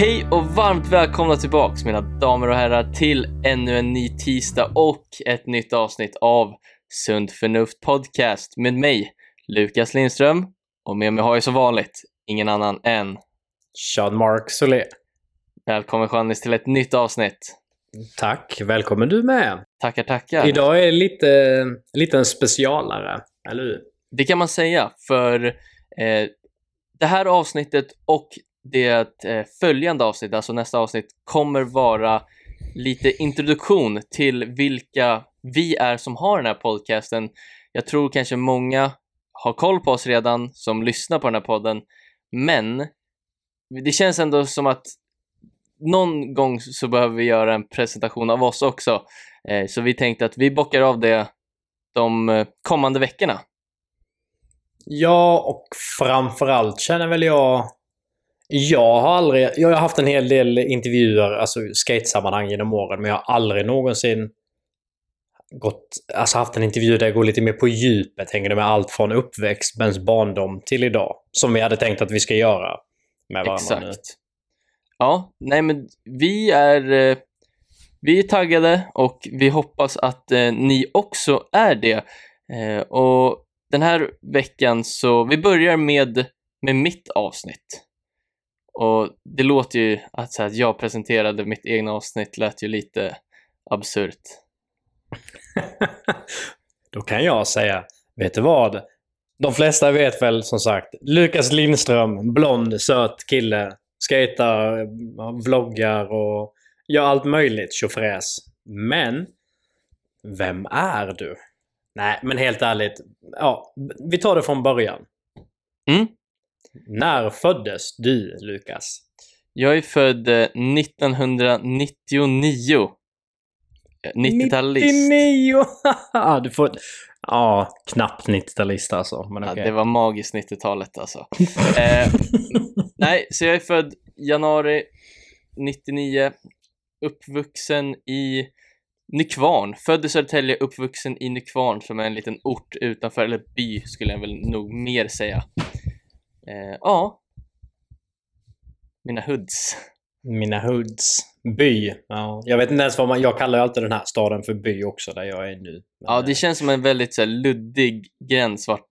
Hej och varmt välkomna tillbaks mina damer och herrar till ännu en ny tisdag och ett nytt avsnitt av Sund Förnuft Podcast med mig, Lukas Lindström och med mig har jag som vanligt ingen annan än Sean-Mark Solé. Välkommen Janis till ett nytt avsnitt. Tack, välkommen du med. Tackar, tackar. Idag är det lite, lite en specialare, eller hur? Det kan man säga, för eh, det här avsnittet och det eh, följande avsnitt, alltså nästa avsnitt, kommer vara lite introduktion till vilka vi är som har den här podcasten. Jag tror kanske många har koll på oss redan som lyssnar på den här podden, men det känns ändå som att någon gång så behöver vi göra en presentation av oss också. Eh, så vi tänkte att vi bockar av det de eh, kommande veckorna. Ja, och framförallt känner väl jag... Jag har aldrig... Jag har haft en hel del intervjuer, alltså skatesammanhang genom åren, men jag har aldrig någonsin gått, alltså haft en intervju där jag går lite mer på djupet, hänger det med allt från uppväxt, ens barndom till idag. Som vi hade tänkt att vi ska göra med varandra Exakt. nu. Ja, nej men vi är, eh, vi är taggade och vi hoppas att eh, ni också är det. Eh, och den här veckan så, vi börjar med, med mitt avsnitt. Och det låter ju, att, så här, att jag presenterade mitt egna avsnitt lät ju lite absurt. Då kan jag säga, vet du vad? De flesta vet väl som sagt, Lukas Lindström, blond, söt kille, skater, vloggar och gör allt möjligt tjofräs. Men, vem är du? Nej, men helt ärligt, ja, vi tar det från början. Mm. När föddes du, Lukas? Jag är född eh, 1999. Eh, 90-talist. 99! du får... Ja, knappt 90-talist alltså. Men Ja, okej. det var magiskt 90-talet alltså. eh, nej, så jag är född januari 99, uppvuxen i Nykvarn. Född i Södertälje, uppvuxen i Nykvarn som är en liten ort utanför, eller by skulle jag väl nog mer säga. Eh, ja. Mina hoods. Mina hoods. By. Ja, jag vet inte ens vad man... Jag kallar ju alltid den här staden för by också, där jag är nu. Men, Ja, det eh, känns som en väldigt så här, luddig gräns vart,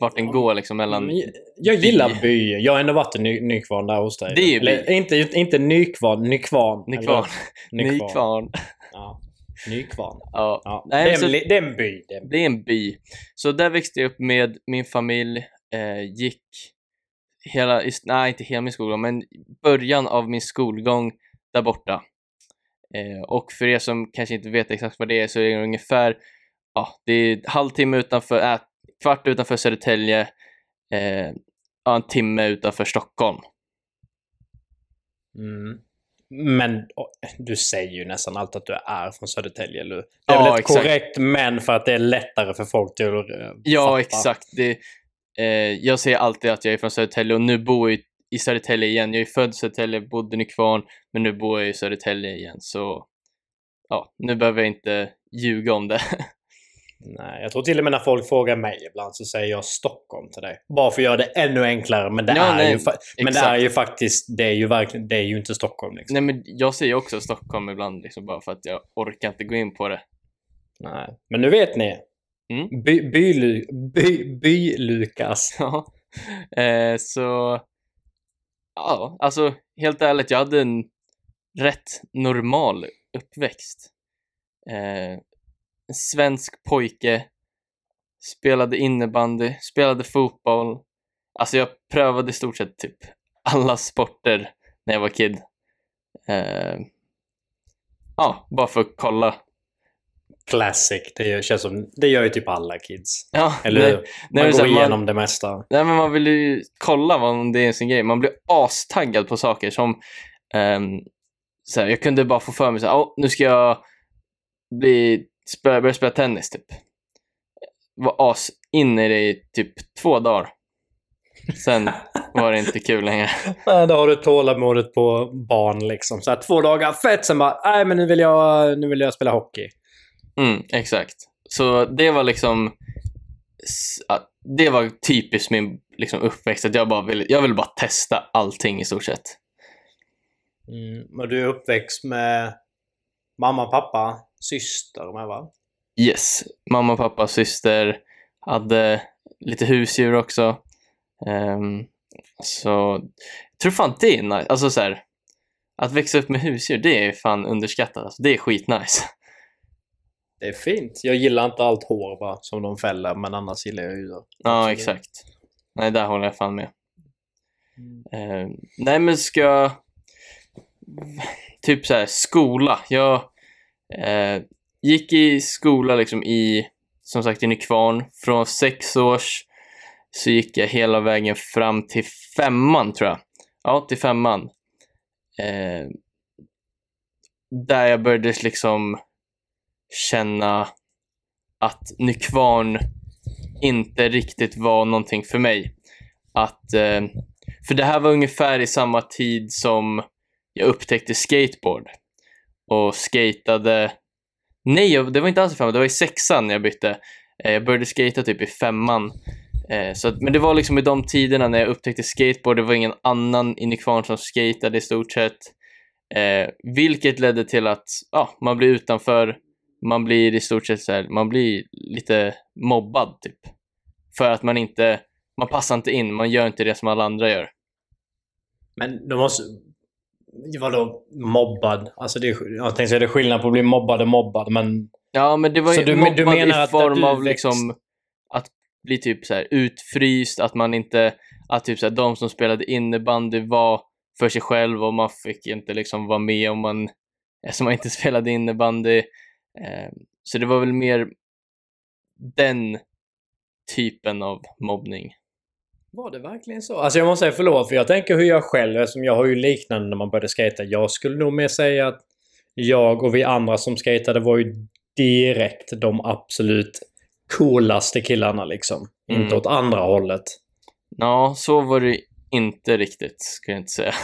vart den går liksom mellan... jag, jag gillar by. Jag har ändå varit i Ny, Nykvarn där hos dig. Det är by. Eller, inte, inte Nykvarn, Nykvarn. Nykvarn. Eller- Nykvarn. Nykvarn. Ja. Nykvarn. Ja. Ja. Nej, det, är så- det är en by. Det är en by. Det är en by. Så där växte jag upp med min familj, eh, gick hela, nej inte hela min skolgång, men början av min skolgång där borta. Eh, och för er som kanske inte vet exakt vad det är så är det ungefär, ja, det är halvtimme utanför, äh, kvart utanför Södertälje, eh, ja, en timme utanför Stockholm. Mm. Men du säger ju nästan alltid att du är från Södertälje. Eller? Det är Ja, väl ett korrekt men för att det är lättare för folk att eh, Ja, fatta. exakt. Det, jag säger alltid att jag är från Södertälje och nu bor jag i Södertälje igen. Jag är född i Södertälje, bodde i Nykvarn, men nu bor jag i Södertälje igen. Så ja, nu behöver jag inte ljuga om det. Nej, jag tror till och med när folk frågar mig ibland så säger jag Stockholm till dig. Bara för att göra det ännu enklare. Men det, Ja, är, nej, ju, men det är ju faktiskt, det är ju verkligen, det är ju inte Stockholm liksom. Nej, men jag säger också Stockholm ibland, liksom, bara för att jag orkar inte gå in på det. Nej. Men nu vet ni. Mm. By, by, by, by Lukas. Ja, eh, så ja, alltså helt ärligt, jag hade en rätt normal uppväxt. Eh, en svensk pojke, spelade innebandy, spelade fotboll. Alltså jag prövade i stort sett typ alla sporter när jag var kid. Eh, ja, bara för att kolla. Classic. Det känns som, det gör ju typ alla kids. Ja, Eller nej, nej, Man så går här, man- igenom det mesta. Nej men man vill ju kolla vad det är sin grej. Man blir astaggad på saker som um, så här, jag kunde bara få för mig här, "Åh, nu ska jag bli, spela, börja spela tennis typ. Var as inne i det i typ två dagar. Sen var det inte kul längre. Nej, Då har du tålamodet på barn liksom. Så här, två dagar, fett! Sen bara, nej men nu vill jag, nu vill jag spela hockey. Mm, exakt. Så det var liksom det var typiskt min liksom, uppväxt, att jag bara ville, jag ville bara testa allting i stort sett. Mm. Men du är uppväxt med mamma, pappa, syster med va? Yes, mamma, pappa, syster hade lite husdjur också. Ehm, så jag tror fan det är nice. Alltså så här, att växa upp med husdjur, det är fan underskattat. Alltså, det är skitnice. Det är fint. Jag gillar inte allt hår bara som de fäller, men annars gillar jag djur. Ja, Absolut. exakt. Nej, där håller jag fan med. Mm. Ehm, nej, men ska... Typ så här, skola. Jag eh, gick i skola liksom i, som sagt, i Nykvarn. Från sex års så gick jag hela vägen fram till femman, tror jag. Ja, till femman. Eh, där jag började liksom känna att Nykvarn inte riktigt var någonting för mig. Att, eh, för det här var ungefär i samma tid som jag upptäckte skateboard. Och skatade... Nej, det var inte alls i femman, det var i sexan när jag bytte. Eh, jag började skata typ i femman. Eh, så att, men det var liksom i de tiderna när jag upptäckte skateboard, det var ingen annan inne i kvarn som skatade i stort sett. Eh, vilket ledde till att ja, man blir utanför, man blir i stort sett så här, man blir lite mobbad typ. För att man inte, man passar inte in, man gör inte det som alla andra gör. Men de måste... Vadå mobbad? Alltså det jag tänkte säga det är skillnad på att bli mobbad och mobbad, men... Ja, men det var ju du- mobbad du menar i form av växt- liksom att bli typ så här utfryst, att man inte, att typ så här, de som spelade innebandy var för sig själv och man fick inte liksom vara med om man, eftersom man inte spelade innebandy. Eh, så det var väl mer den typen av mobbning. Var det verkligen så? Alltså jag måste säga förlåt, för jag tänker hur jag själv, eftersom jag har ju liknande när man började skata. Jag skulle nog mer säga att jag och vi andra som skatade var ju direkt de absolut coolaste killarna liksom. Mm. Inte åt andra hållet. Ja, så var det inte riktigt, skulle jag inte säga.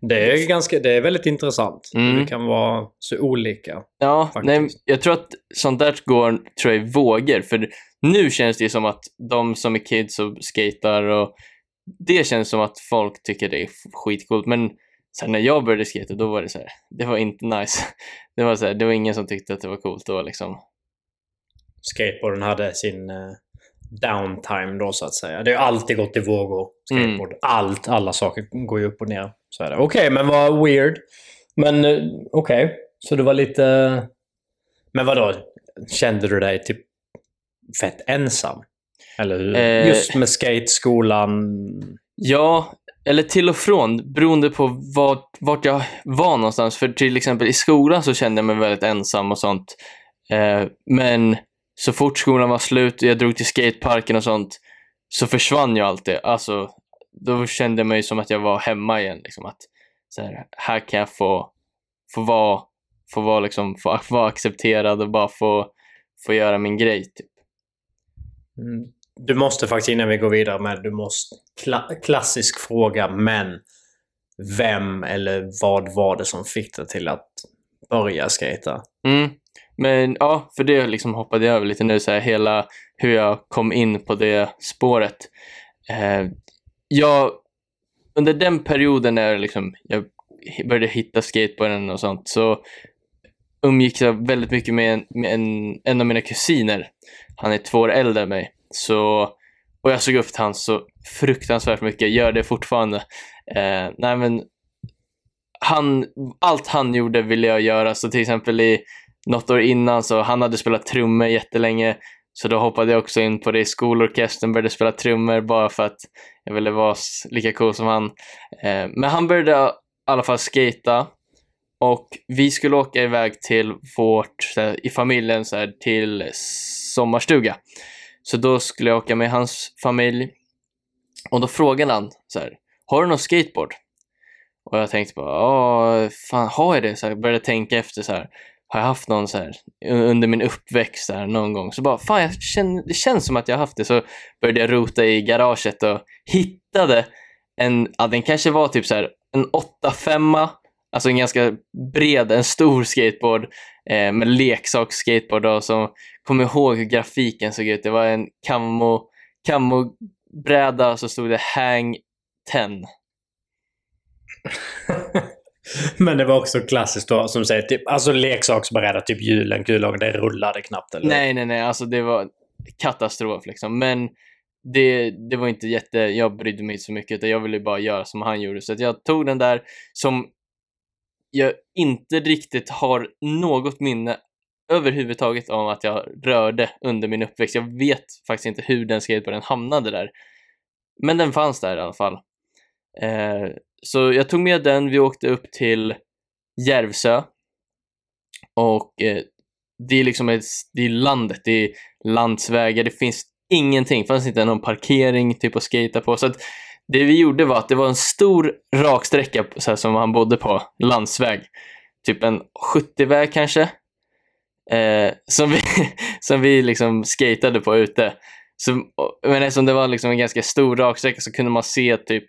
Det är, ganska, det är väldigt intressant. Mm. Det kan vara så olika. Ja, Faktiskt. nej, jag tror att sånt där går tror jag, i vågor. För nu känns det som att de som är kids och skatar och det känns som att folk tycker det är skitcoolt. Men sen när jag började skata då var det så här, det var inte nice. Det var så här, det var ingen som tyckte att det var coolt då liksom. Skateboarden hade sin eh, downtime då så att säga. Det har alltid gått i vågor. Skateboard. Allt, alla saker går ju upp och ner. Okej, men vad weird. Men eh, okej, så du var lite... Men vadå? Kände du dig typ fett ensam? Eller hur? Eh. Just med skateskolan. Ja, eller till och från beroende på vart, vart jag var någonstans. För till exempel i skolan så kände jag mig väldigt ensam och sånt. Eh, men så fort skolan var slut och jag drog till skateparken och sånt så försvann ju allt det. Alltså, då kände jag mig som att jag var hemma igen. Liksom, att så här, här kan jag få, få vara, få vara, liksom, få vara accepterad och bara få, få göra min grej. Typ. Mm. Du måste faktiskt innan vi går vidare med, du måste... Kla klassisk fråga, men vem eller vad var det som fick dig till att börja skata? Mm. Men ja, för det liksom hoppade jag över lite nu, så här, hela hur jag kom in på det spåret. Eh, jag, under den perioden när liksom, jag började hitta skateboarden och sånt så umgicks jag väldigt mycket med, en, med en, en av mina kusiner. Han är två år äldre än mig. Så, och jag såg upp till honom så fruktansvärt mycket, gör det fortfarande. Eh, nej men, han, allt han gjorde ville jag göra, så till exempel i något år innan så han hade spelat trummor jättelänge så då hoppade jag också in på det i skolorkestern, började spela trummor bara för att jag ville vara lika cool som han. Eh, men han började i alla fall skata och vi skulle åka iväg till vårt, i familjen, så här, till sommarstuga. Så då skulle jag åka med hans familj och då frågade han så här, har du någon skateboard? Och jag tänkte bara, ja, fan har jag det? Så jag började tänka efter så här, har jag haft någon så här under min uppväxt där någon gång? Så bara, fan jag känner, det känns som att jag har haft det. Så började jag rota i garaget och hittade en, ja den kanske var typ så här en 8-5 Alltså en ganska bred, en stor skateboard eh, med leksaksskateboard då, som kommer ihåg hur grafiken såg ut. Det var en kammo, kammo-bräda så stod det Hang 10. Men det var också klassiskt då, som säger, typ, alltså leksaksberedda, typ hjulen, kullagen, det rullade knappt eller? Nej, nej, nej, alltså det var katastrof liksom. Men det, det var inte jätte, jag brydde mig inte så mycket utan jag ville bara göra som han gjorde. Så att jag tog den där som jag inte riktigt har något minne överhuvudtaget om att jag rörde under min uppväxt. Jag vet faktiskt inte hur den skateboarden hamnade där. Men den fanns där i alla fall. Eh, så jag tog med den, vi åkte upp till Järvsö och eh, det är liksom ett, det är landet, det är landsvägar, det finns ingenting, det fanns inte någon parkering typ att skata på. Så att det vi gjorde var att det var en stor raksträcka så här, som han bodde på, landsväg. Typ en 70-väg kanske. Eh, som vi, som vi liksom skatade på ute. Så, men eftersom det var liksom en ganska stor raksträcka så kunde man se typ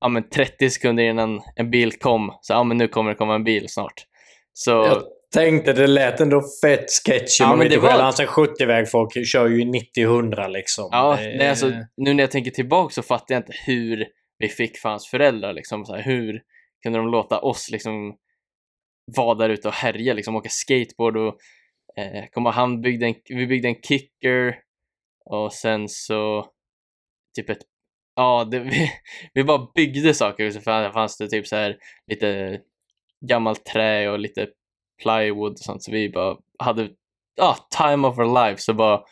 ja, men 30 sekunder innan en bil kom, så ja men nu kommer det komma en bil snart. Så, Jag tänkte det lät ändå fett sketchy. Ja, Man vet själv, var- alltså en 70-väg folk kör ju 90-100 liksom. Ja, Det- nej, alltså, nu när jag tänker tillbaka så fattar jag inte hur vi fick för hans föräldrar. Liksom, så här, hur kunde de låta oss liksom vara där ute och härja, liksom, åka skateboard och eh, komma, han byggde en, vi byggde en kicker och sen så typ ett Ja, det, vi, vi bara byggde saker och så fann- fanns det typ så här lite gammalt trä och lite plywood och sånt så vi bara hade ja, time of our life så bara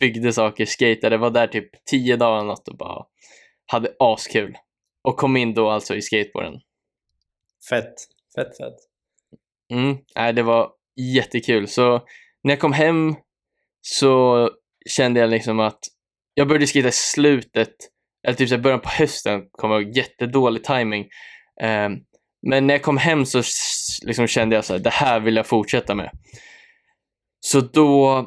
byggde saker, skatade, var där typ tio dagar eller något och bara hade askul. Och kom in då alltså i skateboarden. Fett. Fett, fett. Mm, nej, det var jättekul. Så när jag kom hem så kände jag liksom att jag började skita i slutet, eller typ så här början på hösten, kom jag ihåg, jättedålig timing. Ehm, men när jag kom hem så liksom kände jag så här, det här vill jag fortsätta med. Så då,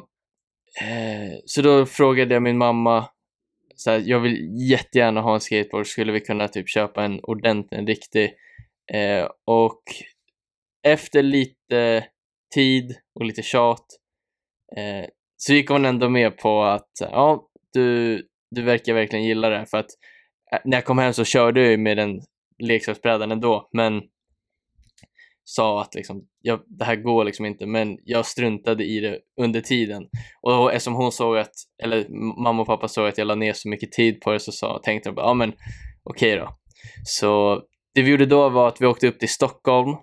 eh, så då frågade jag min mamma, så här, jag vill jättegärna ha en skateboard, skulle vi kunna typ köpa en ordentlig, en riktig? Eh, och efter lite tid och lite tjat eh, så gick hon ändå med på att ja, du, du verkar verkligen gilla det här för att eh, när jag kom hem så körde jag ju med den leksaksbrädan ändå men sa att liksom, ja, det här går liksom inte men jag struntade i det under tiden. Och eftersom hon såg att, eller mamma och pappa såg att jag la ner så mycket tid på det så sa, tänkte de bara, ja men okej då. Så det vi gjorde då var att vi åkte upp till Stockholm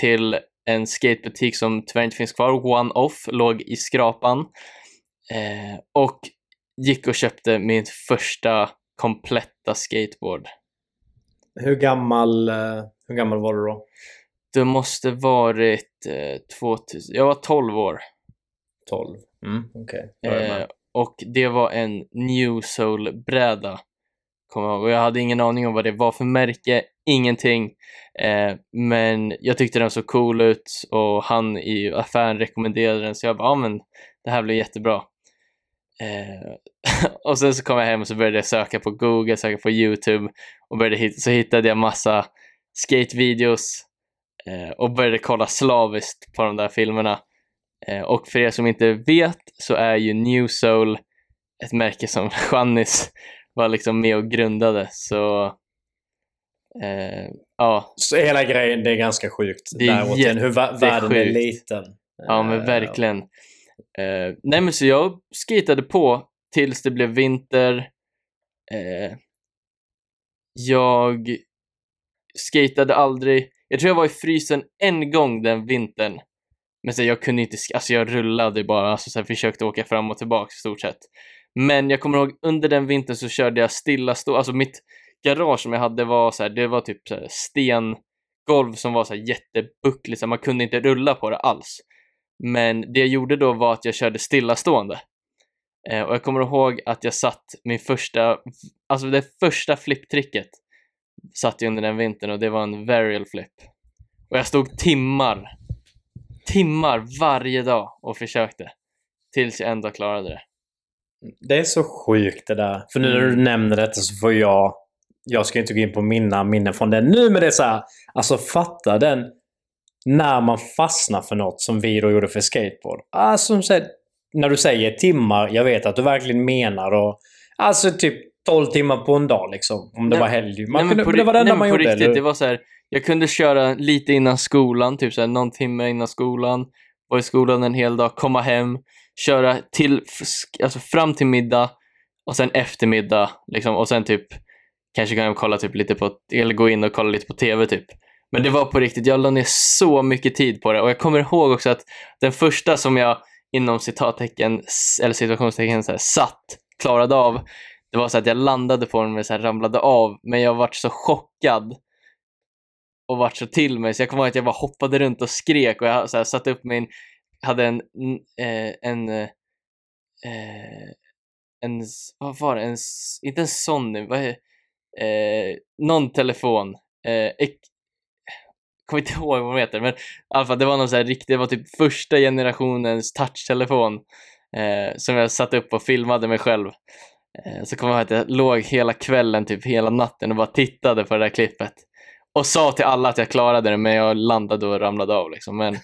till en skatebutik som tyvärr inte finns kvar, One Off, låg i Skrapan. Eh, och gick och köpte min första kompletta skateboard. Hur gammal, eh, hur gammal var du då? Det måste varit eh, 2000, jag var 12 år12? Mm, okej. Med. eh, och det var en New Soul-bräda kommer jag ihåg. Och jag hade ingen aning om vad det var för märke, ingenting. Eh, men jag tyckte den såg cool ut och han i affären rekommenderade den så jag bara, ja men det här blir jättebra. Eh, och sen så kom jag hem och så började jag söka på Google, söka på YouTube och började hit, så hittade jag massa skatevideos eh, och började kolla slaviskt på de där filmerna. Eh, och för er som inte vet så är ju New Soul ett märke som Channis var liksom med och grundade så eh, ja, Så hela grejen, det är ganska sjukt. Det är Däråt, hur världen är liten. Ja men Eh, verkligen. Eh, nej men så jag skatade på tills det blev vinter. Eh, jag skatade aldrig. Jag tror jag var i frysen en gång den vintern. Men så jag kunde inte, alltså jag rullade bara, alltså så här, försökte åka fram och tillbaka i stort sett. Men jag kommer ihåg under den vintern så körde jag stillastå, alltså mitt garage som jag hade var så här, det var typ så här stengolv som var så här jättebuckligt, så här, man kunde inte rulla på det alls. Men det jag gjorde då var att jag körde stillastående. Eh, och jag kommer ihåg att jag satt min första, alltså det första flipptricket satt jag under den vintern och det var en varial flip. Och jag stod timmar, timmar varje dag och försökte. Tills jag ändå klarade det. Det är så sjukt det där. För nu när du Mm. nämner detta så får jag... Jag ska inte gå in på mina minnen från det nu, men det är så här. Alltså fatta den... När man fastnar för något som vi då gjorde för skateboard. Alltså så här, när du säger timmar, jag vet att du verkligen menar och... Alltså typ 12 timmar på en dag liksom. Om det Nej, var helg. Man Nej, kunde, det var det enda man gjorde. riktigt, eller? det var så här, jag kunde köra lite innan skolan, typ så här, någon timme innan skolan, vara i skolan en hel dag, komma hem, köra till, alltså fram till middag och sen eftermiddag liksom, och sen typ kanske kan jag kolla typ lite på, eller gå in och kolla lite på TV typ. Men det var på riktigt, jag la ner så mycket tid på det och jag kommer ihåg också att den första som jag inom citattecken eller situationstecken så här, satt, klarade av, det var så att jag landade på den och så här, ramlade av, men jag vart så chockad och vart så till mig så jag kommer ihåg att jag bara hoppade runt och skrek och jag så här, satte upp min, hade en, eh, en, eh, eh en, vad var det, en, inte en Sony, vad är eh, någon telefon, eh, kommer inte ihåg vad de heter, men i alla fall det var någon så här riktig, det var typ första generationens touchtelefon eh, som jag satte upp och filmade mig själv. Eh, så kommer jag ihåg att jag låg hela kvällen, typ hela natten och bara tittade på det där klippet. Och sa till alla att jag klarade det, men jag landade och ramlade av. Liksom. Men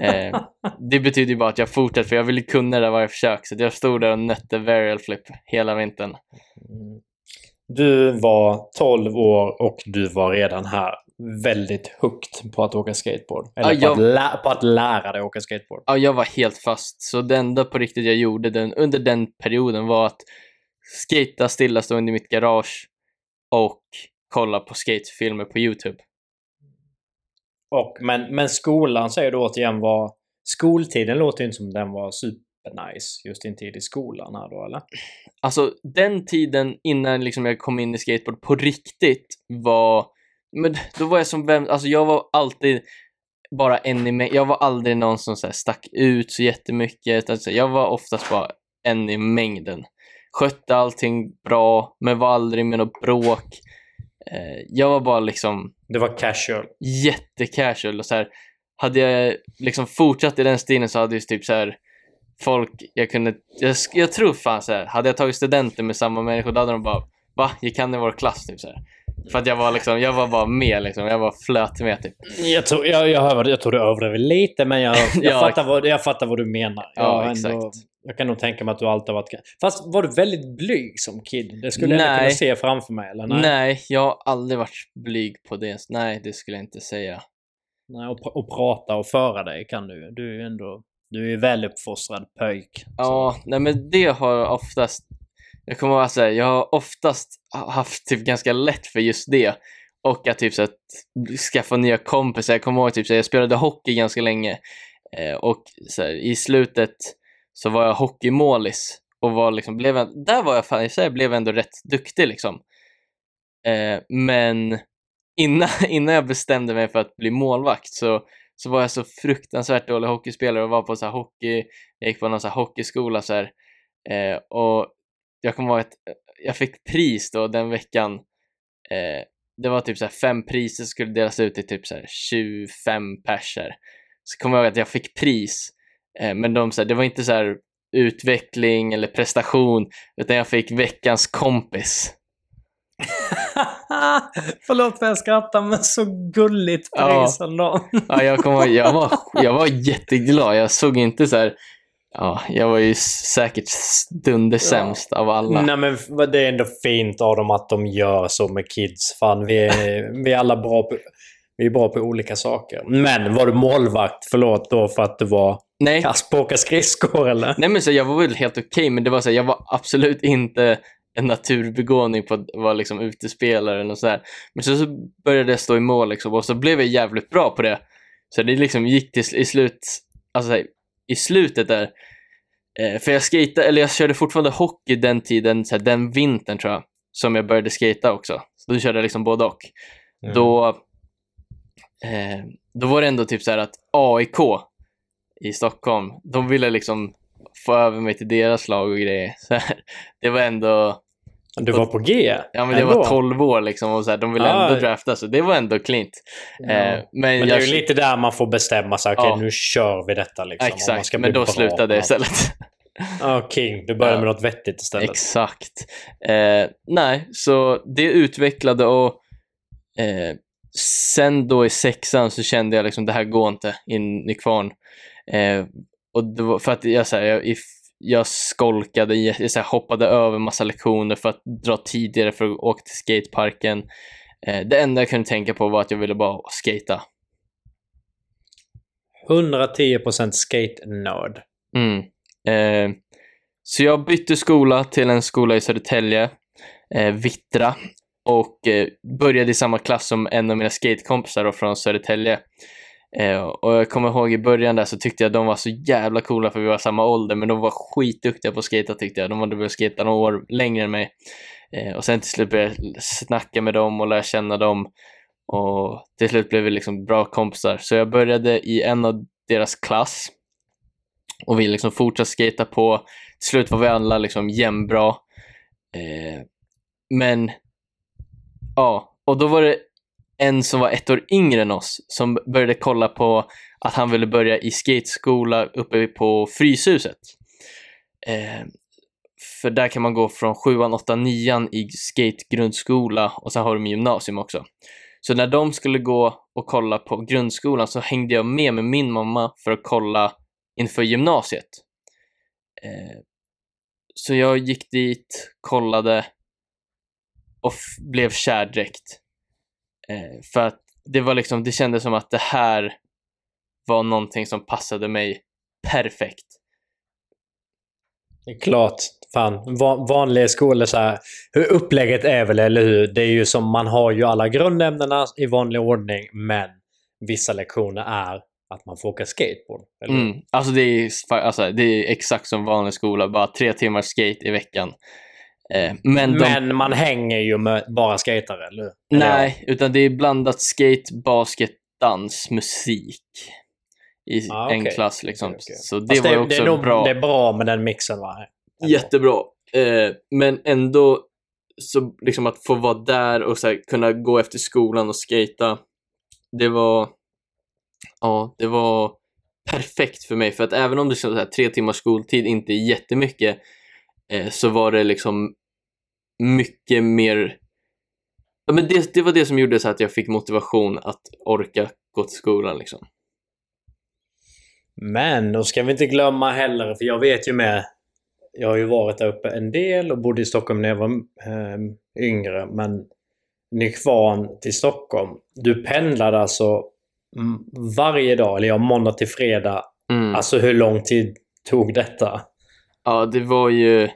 eh, det betyder ju bara att jag fortsatte, för jag ville kunna det där varje försök. Så jag stod där och nötte varial flip hela vintern. Mm. Du var 12 år och du var redan här väldigt hooked på att åka skateboard. Eller ja, jag... på, att lä- på, att lära dig åka skateboard. Ja, jag var helt fast. Så det enda på riktigt jag gjorde den, under den perioden var att skata stillastående i mitt garage och kolla på skatefilmer på Youtube. Och, men, men skolan säger du återigen var... Skoltiden låter inte som den var supernice, just din tid i skolan här då, eller? Alltså, den tiden innan liksom jag kom in i skateboard på riktigt var men då var jag som vem, alltså jag var alltid bara en i mängden. Jag var aldrig någon som så här, stack ut så jättemycket. Alltså, jag var oftast bara en i mängden. Skötte allting bra, men var aldrig med något bråk. Eh, jag var bara liksom... Det var casual? Jättecasual. Och så här, hade jag liksom fortsatt i den stilen så hade ju typ så här folk jag kunde... Jag, jag tror fan så här, hade jag tagit studenter med samma människor då hade de bara Va? Gick han i vår klass? Typ så här. För att jag var liksom, jag var bara med liksom. Jag var flöt med typ. Jag tror, jag, jag, jag tror du överdriver lite men jag, jag, ja, fattar vad, jag fattar vad du menar. Ja, jag, exakt. Ändå, jag kan nog tänka mig att du alltid har varit... Fast var du väldigt blyg som kid? Det skulle nej. jag kunna se framför mig, eller? Nej? nej, jag har aldrig varit blyg på det. Nej, det skulle jag inte säga. Nej, och, och prata och föra dig kan du Du är ju ändå... Du är väluppfostrad pöjk. Ja, nej men det har oftast jag kommer ihåg att jag har oftast haft typ ganska lätt för just det. Och att typ så att skaffa nya kompisar. Jag kommer ihåg typ så jag spelade hockey ganska länge. Eh, och så här, i slutet så var jag hockeymålis. Och var liksom, blev, där var jag fan, jag blev ändå rätt duktig liksom. Eh, men innan, innan jag bestämde mig för att bli målvakt så, så var jag så fruktansvärt dålig hockeyspelare och var på så här hockey, jag gick på någon så här hockeyskola så här, eh, och jag kommer ihåg att eh, jag fick pris då den veckan. Eh, det var typ så fem priser som skulle delas ut till typ så 25 perser. Så kommer jag ihåg att jag fick pris. Eh, men de, så här, det var inte så här utveckling eller prestation, utan jag fick veckans kompis. Förlåt för jag skrattar, men så gulligt pris ja. ja, jag, kommer, jag, var, jag var jätteglad. Jag såg inte så här Ja, jag var ju säkert dundersämst ja. av alla. Nej men det är ändå fint av dem att de gör så med kids. Fan, vi är, vi är alla bra på, vi är bra på olika saker. Men var du målvakt, förlåt då för att du var Nej. kass på att åka skridskor eller? Nej men så jag var väl helt okej, okay, men det var så jag var absolut inte en naturbegåvning på att vara liksom utespelare eller sådär. Men så, så började jag stå i mål liksom, och så blev jag jävligt bra på det. Så det liksom gick till i slut, alltså i slutet där. Eh, för jag skejtade, eller jag körde fortfarande hockey den tiden, så här, den vintern tror jag, som jag började skata också. Så då körde jag liksom både och. Mm. Då, eh, då var det ändå typ så att AIK i Stockholm, de ville liksom få över mig till deras lag och grejer. Så här, det var ändå du var på G? Ja, men det var 12 år liksom och så här, de ville ah. ändå drafta, så det var ändå klint. Ja. Eh, men, men det är ju lite där man får bestämma sig, okej okay, ja. nu kör vi detta liksom. Exakt, men då slutade jag istället. Ja, oh, King. Du började ja. med något vettigt istället. Exakt. Eh, nej, så det utvecklade och eh, sen då i sexan så kände jag liksom det här går inte in i kvarn. Eh, och var för att jag, så här, jag, i jag skolkade, jag så hoppade över massa lektioner för att dra tidigare för att åka till skateparken. Eh, det enda jag kunde tänka på var att jag ville bara skata. 110% skate-nörd. Mm. Eh, så jag bytte skola till en skola i Södertälje, eh, Vittra, och eh, började i samma klass som en av mina skatekompisar från Södertälje. Eh, och jag kommer ihåg i början där så tyckte jag de var så jävla coola för vi var samma ålder, men de var skitduktiga på att skata tyckte jag. De hade börjat skata några år längre än mig. Eh, och sen till slut började jag snacka med dem och lära känna dem. Och till slut blev vi liksom bra kompisar. Så jag började i en av deras klass och vi liksom fortsatte skata på. Till slut var vi alla liksom jämnbra. Eh, men ja, och då var det en som var ett år yngre än oss som började kolla på att han ville börja i skateskola uppe på Fryshuset. Eh, för där kan man gå från sjuan, åttan, nian i skategrundskola och sen har de gymnasium också. Så när de skulle gå och kolla på grundskolan så hängde jag med med min mamma för att kolla inför gymnasiet. Eh, så jag gick dit, kollade och blev kär direkt. Eh, för att det var liksom, det kändes som att det här var någonting som passade mig perfekt. Det är klart. Fan, vanliga skolor så här. Hur upplägget är väl, eller hur? Det är ju som, man har ju alla grundämnena i vanlig ordning, men vissa lektioner är att man får åka skateboard. Eller? Mm. Alltså, det är, alltså det är exakt som vanlig skola, bara tre timmar skate i veckan. Eh, men, de... men, man hänger ju med bara skatare, eller hur? Nej, utan det är blandat skate, basket, dans, musik i ah, okay. en klass. Liksom. Okay, okay. Så det Fast var det, också det är nog, bra. Det är bra med den mixen, va? Jättebra. Eh, men ändå, så liksom att få vara där och så här, kunna gå efter skolan och skata det var, ja, det var perfekt för mig. För att även om det så här, tre timmars skoltid inte är jättemycket, eh, så var det liksom mycket mer Ja, men det, det var det som gjorde så att jag fick motivation att orka gå till skolan. Liksom. Men då ska vi inte glömma heller, för jag vet ju med jag har ju varit där uppe en del och bodde i Stockholm när jag var eh, yngre. Men Nykvarn till Stockholm. Du pendlade alltså varje dag, eller ja, måndag till fredag. Mm. Alltså hur lång tid tog detta? Ja, det var ju...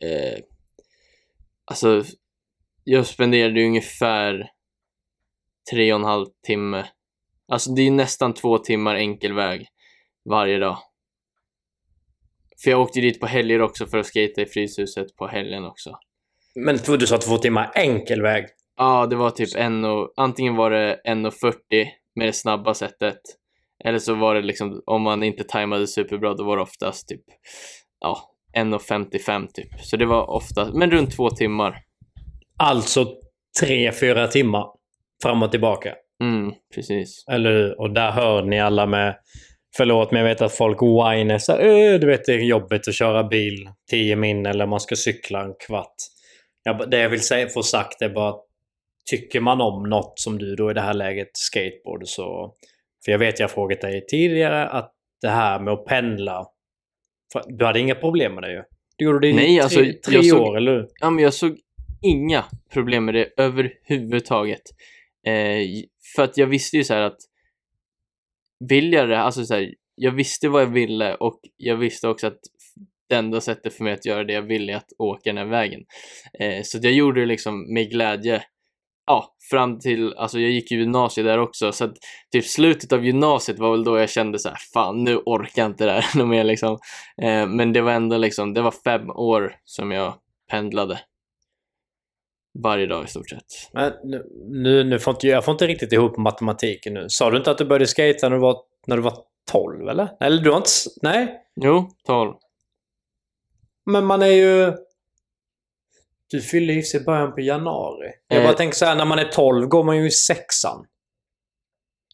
Eh, alltså, jag spenderade ungefär tre och en halv timme. Alltså det är nästan två timmar enkel väg varje dag. För jag åkte dit på helger också för att skata i Fryshuset på helgen också. Men du sa två timmar enkel väg? Ja, det var typ en och, antingen var det 1.40 med det snabba sättet. Eller så var det liksom, om man inte tajmade superbra, då var det oftast typ, ja, 1.55 typ. Så det var ofta, men runt två timmar. Alltså tre, fyra timmar fram och tillbaka? Mm, precis. Eller hur? Och där hör ni alla med Förlåt, men jag vet att folk whiner så här, du vet det är jobbigt att köra bil 10 min eller man ska cykla en kvart. Jag, det jag vill säga, få sagt är bara Tycker man om något som du då i det här läget, skateboard, så... För jag vet jag frågat dig tidigare att det här med att pendla. Du hade inga problem med det ju? Du gjorde det i Nej, tre, alltså, tre såg, år, eller hur? Ja, men jag såg inga problem med det överhuvudtaget. Eh, för att jag visste ju så här att vill jag det, alltså så här, jag visste vad jag ville och jag visste också att det enda sättet för mig att göra det jag ville är att åka den här vägen. Eh, så jag gjorde det liksom med glädje. Ja, fram till, alltså jag gick ju gymnasiet där också, så att typ slutet av gymnasiet var väl då jag kände så här, fan nu orkar jag inte det här mer liksom. Eh, men det var ändå liksom, det var fem år som jag pendlade. Varje dag i stort sett. Men nu, nu, nu får inte, jag får inte riktigt ihop matematiken nu. Sa du inte att du började skata när du var, när du var 12 eller? Eller du har inte... Nej? Jo, 12. Men man är ju... Du fyller i sig början på januari. Jag bara eh. tänker så här, när man är 12 går man ju i sexan.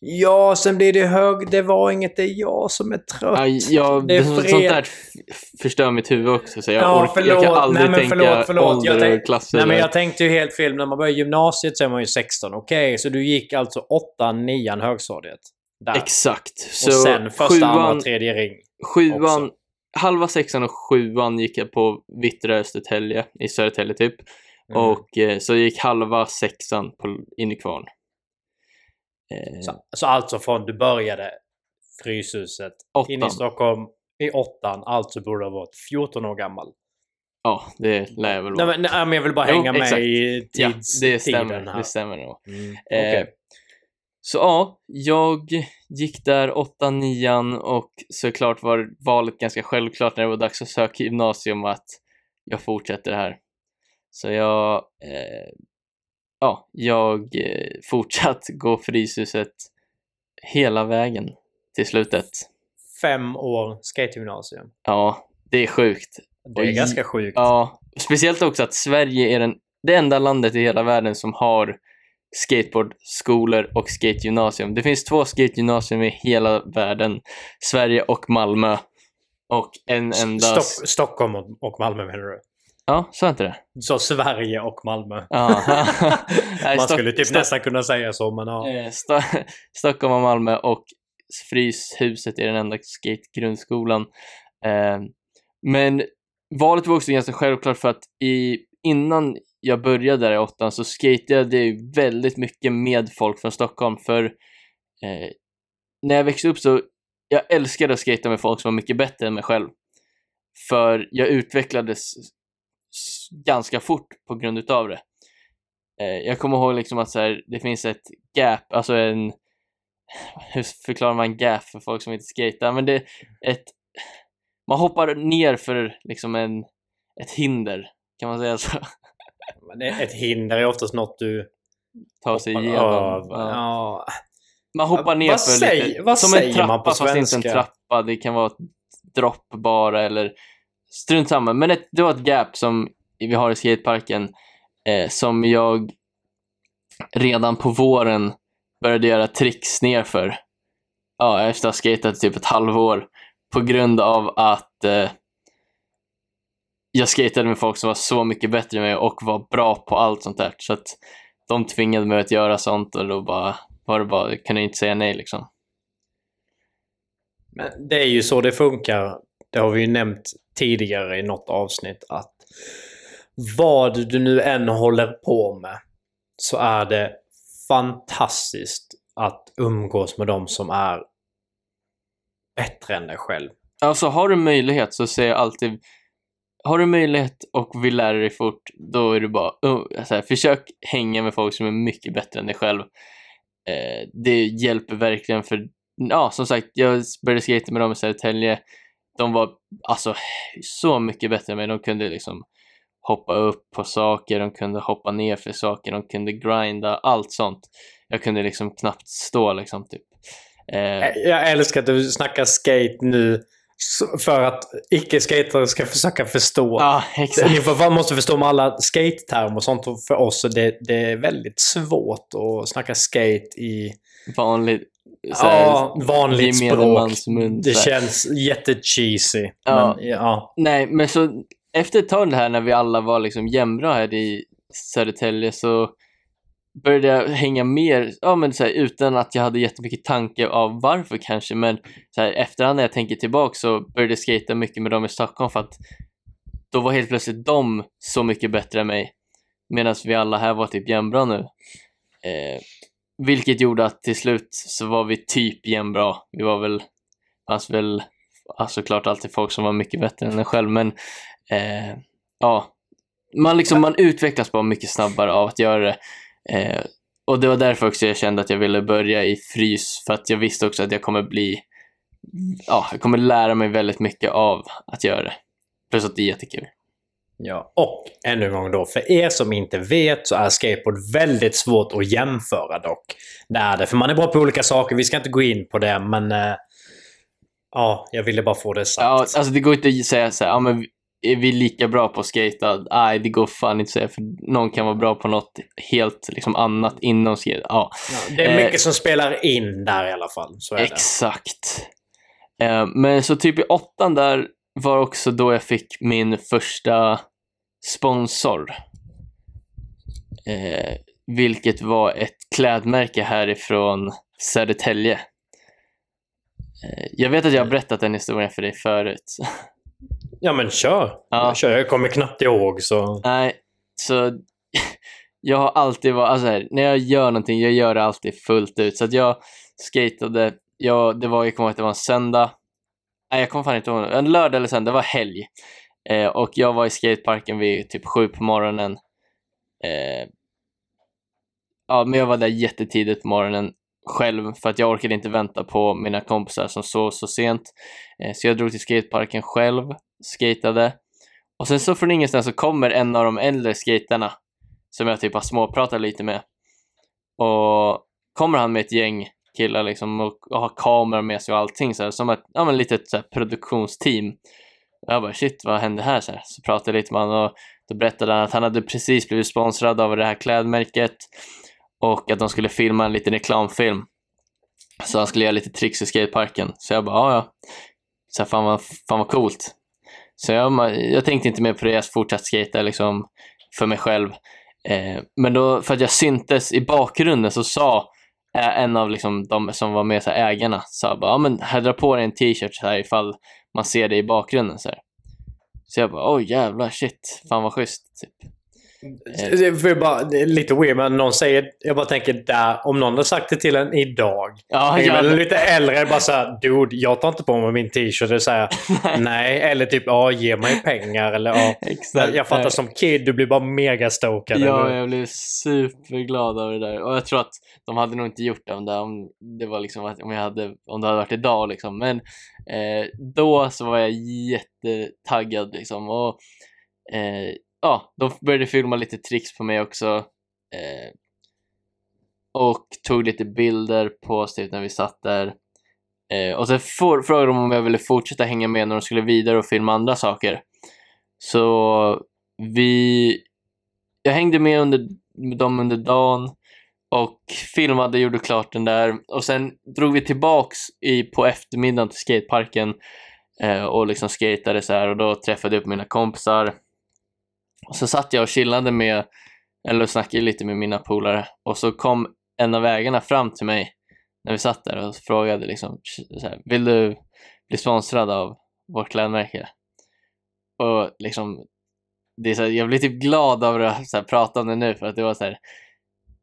Ja, sen blir det hög. Det var inget, det är jag som är trött. Ja, jag, det är fred... Sånt där förstör mitt huvud också. Så jag, ja, orkar, jag kan aldrig Nej, tänka förlåt, förlåt. ålder tänk... och klasser. Nej, men jag tänkte ju helt fel. När man börjar gymnasiet så är man ju 16. Okej, okay, så du gick alltså 8, 9 högstadiet? Där. Exakt. Så och sen första, sjuan, andra, tredje ring. Sjuan, också. Halva sexan och sjuan gick jag på Vittra Östertälje i Södertälje typ. Mm. och eh, så gick halva sexan på, in i kvarn. Eh, Så, så alltså från du började Fryshuset in i åttan. Stockholm i åttan, alltså borde du ha varit 14 år gammal. Ja, det lär jag väl Nej vara. men, nej, men jag vill bara Jo, hänga med exakt. i Ja, tids, det stämmer. tiden här. Det stämmer nog. Mm. Eh, okej. Så ja, jag gick där åttan, nian och såklart var valet ganska självklart när det var dags att söka gymnasium att jag fortsätter här. Så jag, eh, ja, jag eh, fortsatt gå Fryshuset hela vägen till slutet. Fem år skategymnasium. Ja, det är sjukt. Det är Oj. ganska sjukt. Ja, speciellt också att Sverige är den, det enda landet i hela världen som har skateboardskolor och skategymnasium. Det finns två skategymnasium i hela världen. Sverige och Malmö. Och en enda... Stock, Stockholm och, och Malmö menar du? Ja, sa jag inte det? Så Sverige och Malmö. Ja. Nej, Man skulle typ Stock- nästan kunna säga så, men ja. eh, Sto- Stockholm och Malmö och Fryshuset är den enda skategrundskolan. Eh, men valet var också ganska självklart för att i, innan jag började där i åttan så skatade jag väldigt mycket med folk från Stockholm för eh, när jag växte upp så jag älskade att skata med folk som var mycket bättre än mig själv. För jag utvecklades ganska fort på grund utav det. Eh, jag kommer ihåg liksom att så här, det finns ett gap, alltså en hur förklarar man gap för folk som inte skater? Men det är ett man hoppar ner för liksom en, ett hinder, kan man säga så? Men Ett hinder är oftast något du Ta sig igenom. Ja. Man hoppar Vad ner för säger- lite, vad som säger en trappa man på fast inte en svenska? trappa. Det kan vara ett dropp bara eller strunt samma. Men ett, det var ett gap som vi har i skateparken eh, som jag redan på våren började göra tricks nerför. Ja, efter att ha skatat typ ett halvår på grund av att eh, jag skatade med folk som var så mycket bättre än mig och var bra på allt sånt där. Så att de tvingade mig att göra sånt och då bara var det bara, jag kunde inte säga nej liksom. Men det är ju så det funkar. Det har vi ju nämnt tidigare i något avsnitt att vad du nu än håller på med så är det fantastiskt att umgås med dem som är bättre än dig själv. Alltså har du möjlighet så säger jag alltid har du möjlighet och vill lära dig fort, då är det bara uh, så här, försök hänga med folk som är mycket bättre än dig själv. Eh, det hjälper verkligen för, ja som sagt, jag började skate med dem i Södertälje. De var alltså så mycket bättre än mig. De kunde liksom hoppa upp på saker, de kunde hoppa ner för saker, de kunde grinda, allt sånt. Jag kunde liksom knappt stå liksom typ. Eh, eh Jag älskar att du snackar skate nu för att icke-skatare ska försöka förstå. ja, exakt. Ni måste förstå med alla skate-termer och sånt. Och för oss så det, det är väldigt svåt att snacka skate i vanligt så här, ja, vanligt språk. mun, Det känns jättecheesy. Ja. Men, ja. Nej, men så efter ett tag här när vi alla var liksom jämnbra här i Södertälje så började jag hänga mer, ja men så här, utan att jag hade jättemycket tanke av varför kanske, men så här, efterhand när jag tänker tillbaka så började jag skata mycket med dem i Stockholm för att då var helt plötsligt de så mycket bättre än mig medan vi alla här var typ jämnbra nu. Eh, vilket gjorde att till slut så var vi typ jämnbra. Vi var väl, fanns väl såklart alltid folk som var mycket bättre än en själv, men eh, ja, man, liksom, man utvecklas bara mycket snabbare av att göra det. Eh, och det var därför också jag kände att jag ville börja i frys, för att jag visste också att jag kommer bli, ja, jag kommer lära mig väldigt mycket av att göra det. Plus att det är jättekul. Ja. Och ännu en gång då, för er som inte vet så är skateboard väldigt svårt att jämföra dock. Det är det, för man är bra på olika saker. Vi ska inte gå in på det, men... Eh, ja, jag ville bara få det sagt. Ja, alltså det går inte att säga så här, ja men är vi lika bra på att skata? Nej, det går fan inte att säga, för någon kan vara bra på något helt liksom, annat inom skate. Ja, Ja, det är Eh, mycket som spelar in där i alla fall. Exakt. Eh, men så typ i åttan där var också då jag fick min första sponsor. Eh, vilket var ett klädmärke härifrån Södertälje. Eh, jag vet att jag har berättat den historien för dig förut. Ja, men kör. Ja. kör. Jag kommer knappt ihåg så... Nej, så jag har alltid varit, alltså här, när jag gör någonting, jag gör det alltid fullt ut. Så att jag skatade, jag, det var, jag kommer ihåg att det var en söndag, nej jag kommer fan inte ihåg, en lördag eller söndag, det var helg. Eh, och jag var i skateparken vid typ sju på morgonen. Eh, ja, men jag var där jättetidigt på morgonen själv för att jag orkade inte vänta på mina kompisar som sov så sent. Eh, så jag drog till skateparken själv, skatade. Och sen så från ingenstans så kommer en av de äldre skaterna som jag typ har småpratat lite med. Och kommer han med ett gäng killar liksom och, och har kameror med sig och allting så här, som ett ja, men litet så här, produktionsteam. Och jag bara shit, vad hände här? Så, här, så pratade jag lite med honom och då berättade han att han hade precis blivit sponsrad av det här klädmärket och att de skulle filma en liten reklamfilm. Så han skulle göra lite tricks i skateparken. Så jag bara, ja ja. Så här, fan, vad, fan vad coolt. Så jag, jag tänkte inte mer på det, jag fortsatte skata liksom för mig själv. Eh, men då, för att jag syntes i bakgrunden så sa eh, en av liksom, de som var med, så här, ägarna, sa bara, ja men här, dra på dig en t-shirt så här ifall man ser det i bakgrunden. Så, här. så jag bara, oj jävlar, shit, fan vad schysst. Typ. Det är, bara, det är lite weird, men någon säger... Jag bara tänker där, om någon har sagt det till en idag. Ja, är lite äldre, bara såhär Dude, jag tar inte på mig min t-shirt. Det säger nej. nej. Eller typ, ja, ge mig pengar. Eller ja. Exakt. Jag fattar som kid, du blir bara mega stokad. Ja, eller? jag blev superglad över det där. Och jag tror att de hade nog inte gjort det om det, om det, var liksom, om jag hade, om det hade varit idag. Liksom. Men eh, då så var jag jättetaggad. Liksom. Och, eh, ja, de började filma lite tricks på mig också. Eh, och tog lite bilder på oss typ, när vi satt där. Eh, och sen for, frågade de om jag ville fortsätta hänga med när de skulle vidare och filma andra saker. Så vi... Jag hängde med under, med dem under dagen och filmade, gjorde klart den där. Och sen drog vi tillbaks i, på eftermiddagen till skateparken eh, och liksom skatade så här och då träffade jag upp mina kompisar. Och så satt jag och chillade med, eller snackade lite med mina polare och så kom en av ägarna fram till mig när vi satt där och frågade liksom så här, vill du bli sponsrad av vårt klädmärke? Och liksom, det är så här, jag blir typ glad av att så här, prata om det nu för att det var så här,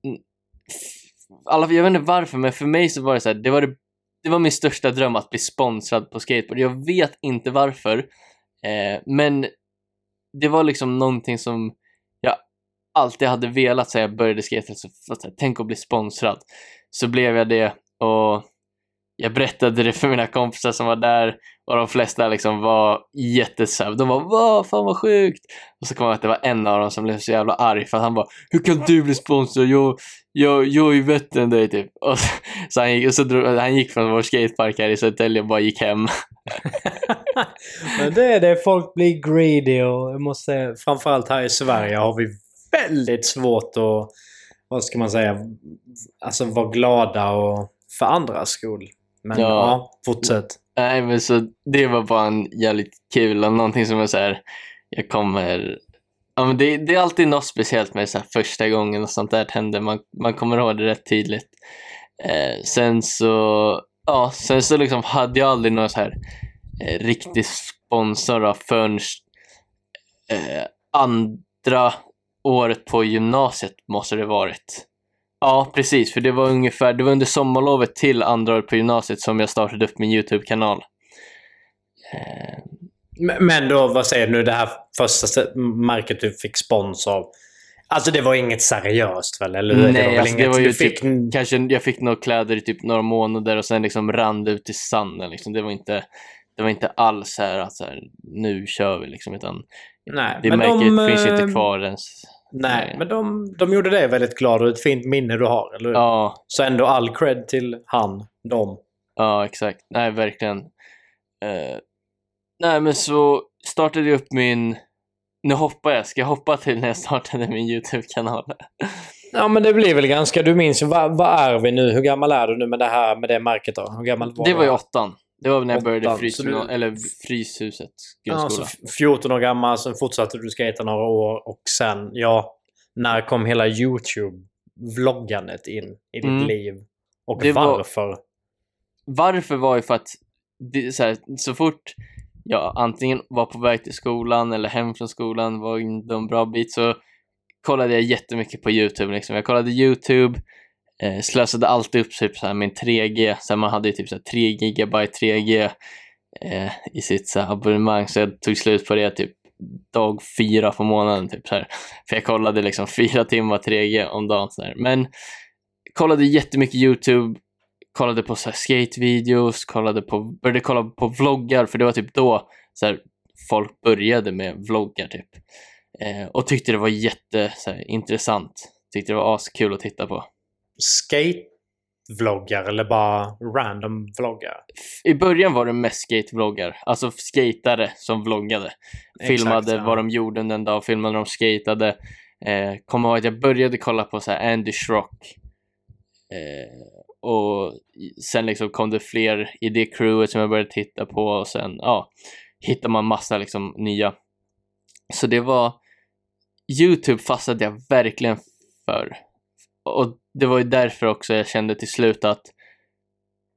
mm, alla, jag vet inte varför, men för mig så var det så här, det var, det, det var min största dröm att bli sponsrad på skateboard. Jag vet inte varför, eh, men det var liksom någonting som jag alltid hade velat säga jag började skate, Så, här, tänk att bli sponsrad. Så blev jag det och jag berättade det för mina kompisar som var där och de flesta liksom var jättesöv. De var vad fan vad sjukt! Och så kom jag att det var en av dem som blev så jävla arg för att han bara Hur kan du bli sponsrad? Jag, jag, jag är ju bättre än dig typ. Och så, så, han, gick, och så drog, han gick från vår skatepark här i Södertälje och bara gick hem. Men det är det, folk blir greedy och jag måste säga, framförallt här i Sverige har vi väldigt svårt att, vad ska man säga, alltså vara glada och för andras skull. Men ja, Ja. fortsätt. Nej men så det var bara en jävligt kul och någonting som är så här, jag kommer Ja, men det, det är alltid något speciellt med så här första gången och sånt där händer. Man, man kommer ihåg det rätt tydligt. Eh, sen så, ja, sen så liksom hade jag aldrig någon så här riktig sponsor då, förrän eh, andra året på gymnasiet måste det varit. Ja, precis, för det var ungefär, det var under sommarlovet till andra året på gymnasiet som jag startade upp min YouTube-kanal. Eh, Men- då, vad säger du nu, det här första st- märket du fick spons av. Alltså det var inget seriöst väl? Eller? Nej, alltså, det inget var ju du fick... typ, kanske jag fick några kläder i typ några månader och sen liksom rann det ut i sanden. Liksom. Det, var inte, det var inte alls så här att så här, nu kör vi liksom, utan Nej, det märket de, finns eh, inte kvar ens. Nej, Nej. men de, de gjorde det väldigt glad och ett fint minne du har, eller hur? Ja, Så ändå all cred till han, dem. ja, exakt. Nej, verkligen. Eh, nej, men så startade jag upp min... Nu hoppar jag. Ska jag hoppa till när jag startade min YouTube-kanal? Ja, men det blir väl ganska... Du minns ju, vad, vad är vi nu? Hur gammal är du nu med det här med det märket då? Hur gammal var Det var ju åttan. Det var när jag började Åttan, frys, så du- eller Fryshuset, Ja, grundskola. så f- 14 år gammal, sen fortsatte du skata några år och sen, ja, när kom hela YouTube-vloggandet in i ditt Mm. liv? Och Det var- varför? varför var ju för att det, så, här, så fort jag antingen var på väg till skolan eller hem från skolan, var inte en bra bit, så kollade jag jättemycket på YouTube. Liksom. Jag kollade YouTube, eh, slösade alltid upp typ så här min 3G, så här, man hade ju typ så här 3 gigabyte 3G eh, i sitt så här, abonnemang, så jag tog slut på det typ dag fyra på månaden. Typ, så här. För jag kollade liksom fyra timmar 3G om dagen. Så här. Men kollade jättemycket YouTube, kollade på så här skatevideos, kollade på, började kolla på vloggar, för det var typ då så här, folk började med vloggar typ. Eh, och tyckte det var jätteintressant. Tyckte det var askul att titta på. Skate-vloggar eller bara random vloggar? I början var det mest skate-vloggar, alltså skatare som vloggade. Filmade Exakt, ja. vad de gjorde under en dag, filmade när de skatade. Eh, Kommer ihåg att jag började kolla på så här Andy Schrock. Eh, och sen liksom kom det fler i det crewet som jag började titta på och sen ja, hittar man massa liksom nya. Så det var Youtube fastnade jag verkligen för. Och det var ju därför också jag kände till slut att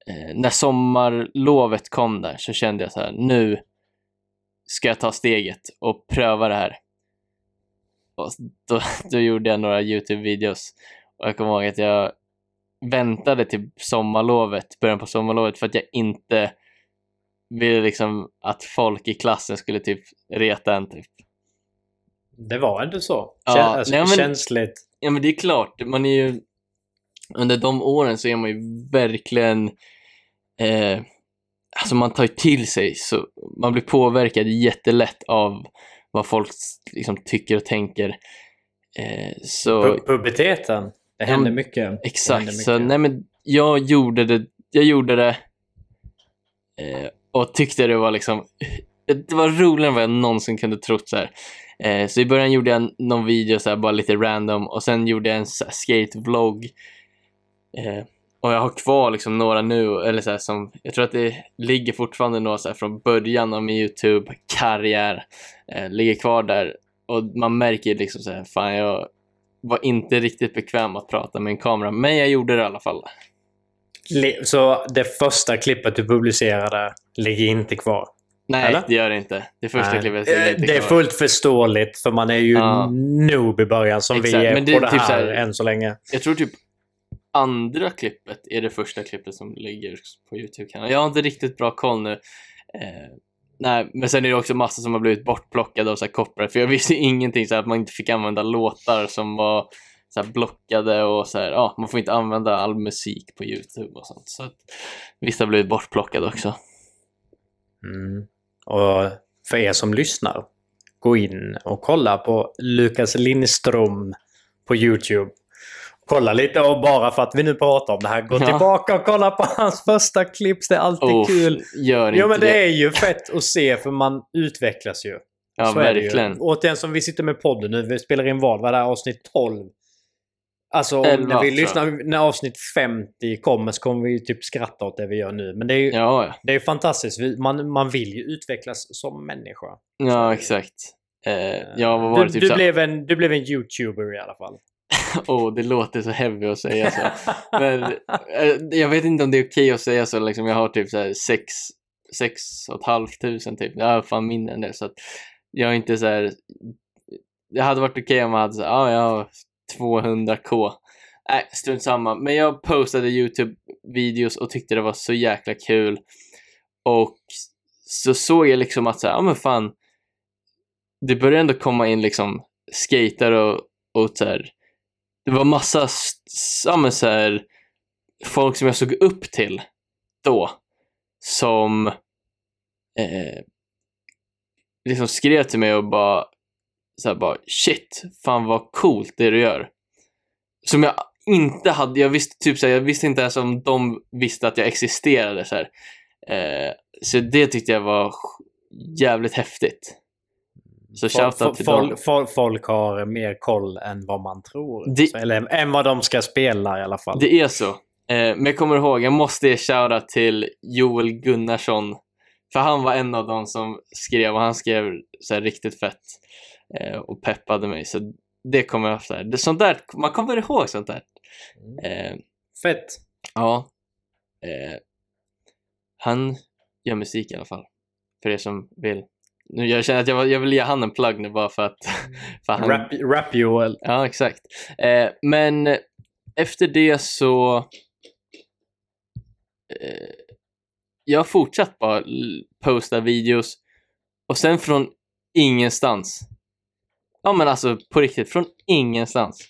eh, när sommarlovet kom där så kände jag så här, nu ska jag ta steget och pröva det här. Och då, då gjorde jag några Youtube-videos och jag kommer ihåg att jag väntade till sommarlovet, början på sommarlovet för att jag inte ville liksom att folk i klassen skulle typ reta en typ. Det var ändå så. Ja, Kän, alltså, nej, men- Känsligt. Ja men det är klart, man är ju under de åren så är man ju verkligen eh, alltså man tar ju till sig så man blir påverkad jättelätt av vad folk liksom tycker och tänker. Eh, så Pu- Puberteten. Det hände Ja, mycket. Exakt, mycket. så nej men jag gjorde det, jag gjorde det eh, och tyckte det var liksom, det var roligare än vad jag någonsin kunde trott så här. Eh, så i början gjorde jag någon video så här, bara lite random och sen gjorde jag en skate-vlogg. Eh, och jag har kvar liksom några nu, eller så här, som, jag tror att det ligger fortfarande några så här, från början av min YouTube-karriär. Eh, ligger kvar där och man märker liksom så här, fan jag var inte riktigt bekväm att prata med en kamera, men jag gjorde det i alla fall. Så det första klippet du publicerade ligger inte kvar? Nej, Eller? det gör det inte. Det första Nej. klippet ligger Eh, inte Det är kvar. fullt förståeligt för man är ju Ja. noob i början som Exakt, vi är det på det typ här så här- än så länge. Jag tror typ andra klippet är det första klippet som ligger på Youtube-kanalen. Jag har inte riktigt bra koll nu. Eh, nej, men sen är det också massa som har blivit bortplockade av så här copyright, för jag visste ingenting så här, att man inte fick använda låtar som var så här blockade och så här, ja, man får inte använda all musik på Youtube och sånt. Så att vissa har blivit bortplockade också. Mm. Och för er som lyssnar, gå in och kolla på Lukas Lindström på YouTube. Kolla lite och bara för att vi nu pratar om det här, gå Ja. tillbaka och kolla på hans första clips. Det är alltid Oh, kul. Gör inte Jo men det det. är ju fett att se för man utvecklas ju. Ja, Så är det verkligen. Ju. Återigen som vi sitter med podden nu, vi spelar in vad? Vad är? Avsnitt 12? Alltså om Elva, när vi lyssnar, när avsnitt 50 kommer så kommer vi ju typ skratta åt det vi gör nu. Men det är ju Ja, ja. det är fantastiskt. Man, man vill ju utvecklas som människa. Ja, exakt. Eh, ja, vad var du, det? Typ du, blev en, du blev en YouTuber i alla fall. oh, det låter så heavy att säga så. Men eh, jag vet inte om det är okej att säga så. Liksom, jag har typ så här sex, sex och ett halvt tusen typ. Jag har fan mindre än det. Så att jag är inte så här... Det hade varit okej om man hade så här, ja, jag har 200k. Nej, strunt samma. Men jag postade YouTube-videos och tyckte det var så jäkla kul. Och så såg jag liksom att så här, ja men fan. Det började ändå komma in liksom skater och, och så här, det var massa ja, men så här, folk som jag såg upp till då som eh, liksom skrev till mig och bara, så här, bara shit, fan vad coolt det du gör. Som jag inte hade, jag visste typ så här, jag visste inte ens om de visste att jag existerade så här. Eh, så det tyckte jag var jävligt häftigt. Så shoutout till dem. folk, folk, folk har mer koll än vad man tror. Det- Så, eller än vad de ska spela i alla fall. Det är så. Eh, men jag kommer ihåg, jag måste ge shoutout till Joel Gunnarsson. För han var en av dem som skrev och han skrev så riktigt fett eh, och peppade mig. Så det kommer jag här, det, sånt där, man kommer ihåg sånt där. Eh, Fett. ja. Han gör musik i alla fall. För er som vill Nu, jag känner att jag, jag vill ge han en plugg nu bara för att... För han, Rap, rap Joel. Ja, exakt. Eh, men efter det så... Eh, jag har fortsatt bara posta videos och sen från ingenstans, ja men alltså på riktigt, från ingenstans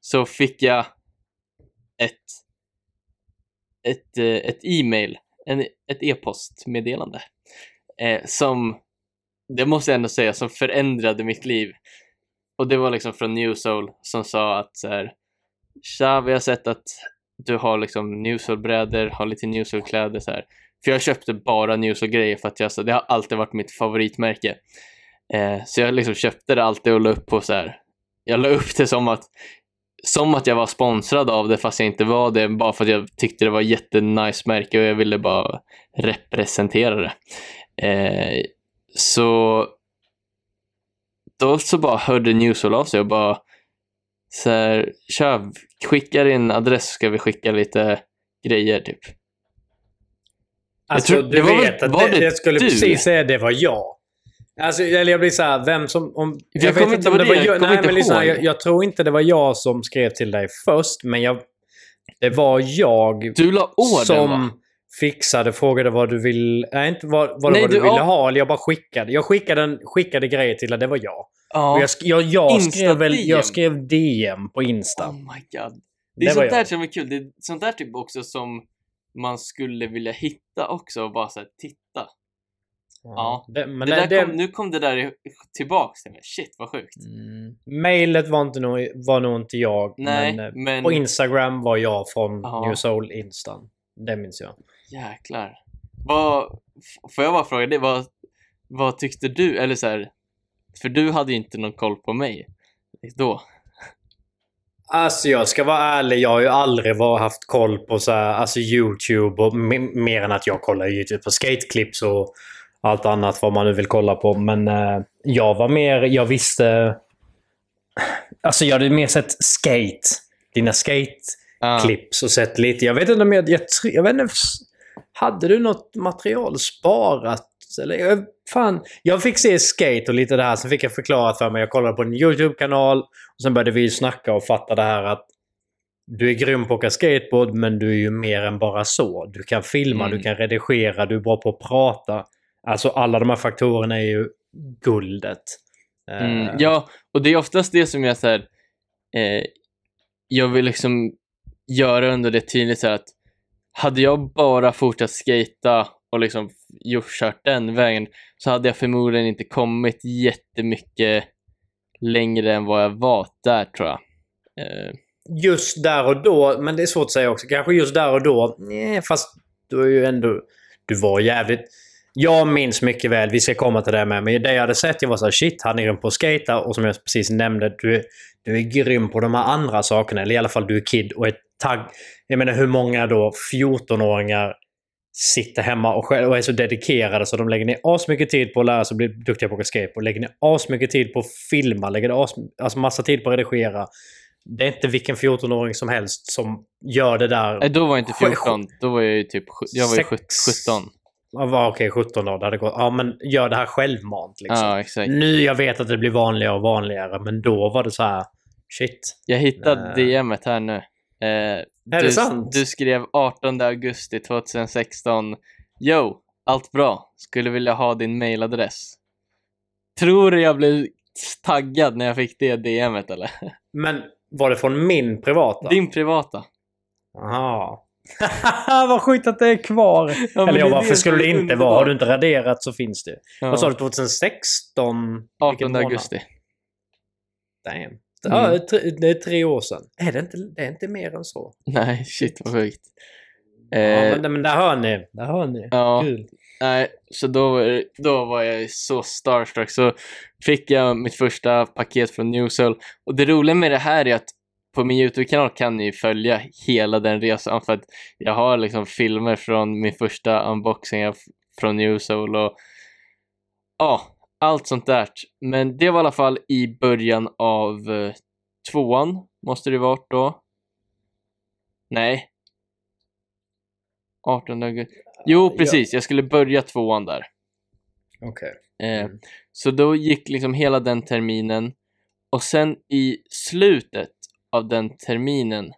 så fick jag ett, ett, eh, ett e-mail, en, ett e-postmeddelande eh, som, det måste jag ändå säga, som förändrade mitt liv. Och det var liksom från New Soul som sa att så här, Tja, vi har sett att du har liksom New Soul-brädor, har lite New Soul-kläder så här. För jag köpte bara New Soul-grejer för att jag, så det har alltid varit mitt favoritmärke. Eh, så jag liksom köpte det alltid och la upp på så här. Jag la upp det som att som att jag var sponsrad av det fast jag inte var det bara för att jag tyckte det var jättenice märke och jag ville bara representera det. Eh, så då så bara hörde Newsol av sig och bara så här, tja, skicka din adress ska vi skicka lite grejer typ. Alltså, tror- du det var vet väl- att var det, det jag skulle du? precis säga det var jag. Alltså, eller jag blir så här, vem som... Om, jag vet kommer inte om ihåg det, jag jag. Nej, men ihåg. jag, jag tror inte det var jag som skrev till dig först, men jag... Det var jag Du la orden som va? Fixade, frågade vad du vill... Nej, inte vad, vad, Nej, vad du du- ville ja. ha. Eller jag bara skickade. Jag skickade, en, skickade grejer till dig, det var jag. Ja. Och jag, jag, jag, skrev väl, jag skrev DM på Insta. Oh my god. Det är Det sånt där jag. som är kul. Det är sånt där typ också som man skulle vilja hitta också och bara såhär titta. Ja. Det, men det det, kom, nu kom det där tillbaks till mig. Shit vad sjukt. Mm. Mailet var, inte nog, var nog inte jag. Nej, men, eh, men på Instagram var jag från Ja. New Soul Instan. Det minns jag. Jäklar. Vad, får jag bara fråga dig, vad, vad tyckte du? Eller så här, för du hade ju inte någon koll på mig då. Alltså jag ska vara ärlig, jag har ju aldrig var, haft koll på så här, alltså YouTube och me- mer än att jag kollar YouTube på skateclips och allt annat vad man nu vill kolla på. Men eh, jag var mer, jag visste... Alltså jag hade mer sett skate. Dina skate-clips Ah, och sett lite. Jag vet inte om jag... Jag, tr- jag vet inte... Hade du något material sparat? Eller, jag, fan, jag fick se skate och lite det här. Sen fick jag förklarat för mig. Jag kollade på en YouTube-kanal. Och sen började vi snacka och fatta det här att du är grym på att åka skateboard, men du är ju mer än bara så. Du kan filma, Mm. du kan redigera, du är bra på att prata. Alltså alla de här faktorerna är ju guldet. Mm, Eh, ja, och det är oftast det som jag säger. Eh, jag vill liksom göra under det tydligt så här att hade jag bara fortsatt skata och liksom gjort, kört den vägen så hade jag förmodligen inte kommit jättemycket längre än vad jag var där tror jag. Eh, Just där och då, men det är svårt att säga också. Kanske just där och då. Nej, fast du är ju ändå... Du var jävligt... Jag minns mycket väl, vi ska komma till det med, men det jag hade sett, jag var såhär shit, han är grym på att skata och som jag precis nämnde, du du är grym på de här andra sakerna. Eller i alla fall du är kid och är tagg... Jag menar hur många då 14-åringar sitter hemma och, själv, och är så dedikerade så de lägger ner asmycket tid på att lära sig att bli duktiga på att åka skateboard. Lägger ner asmycket tid på att filma, lägger ner as, alltså massa tid på att redigera. Det är inte vilken 14-åring som helst som gör det där. nej, då var jag inte Sj- 14, då var jag ju typ jag var ju Sex- 17. Ja, var okej, 17 då. Det hade gått. Ja, men gör det här självmant liksom. Ja. Nu jag vet att det blir vanligare och vanligare, men då var det så här. Shit. Jag hittade Nej. DMet här nu. Eh, Är du, det sant? du skrev 18 augusti 2016. Yo, allt bra. Skulle vilja ha din mailadress. Tror du jag blev taggad när jag fick det DMet eller? Men var det från min privata? Din privata. Jaha. Vad sjukt att det är kvar. Ja, Eller ja, varför skulle det inte vara? Har du inte raderat så finns det. Ja. Vad sa du? 2016? Vilken 18 månad? augusti. Damn. Ja, Mm. tre- det är tre år sedan. Är det inte, det är inte mer än så? Nej, shit vad sjukt. Ja, Eh, men, men där hör ni. Där hör ni. ja. Kul. Nej, så då, då var jag så starstruck. Så fick jag mitt första paket från Newsell. Och det roliga med det här är att på min YouTube-kanal kan ni följa hela den resan för att jag har liksom filmer från min första unboxing från Newsell och ja, allt sånt där. Men det var i alla fall i början av eh, tvåan, måste det varit då. Nej. 18 augusti. Jo, precis. Jag skulle börja tvåan där. Okej. Eh, Mm. Så då gick liksom hela den terminen och sen i slutet av den terminen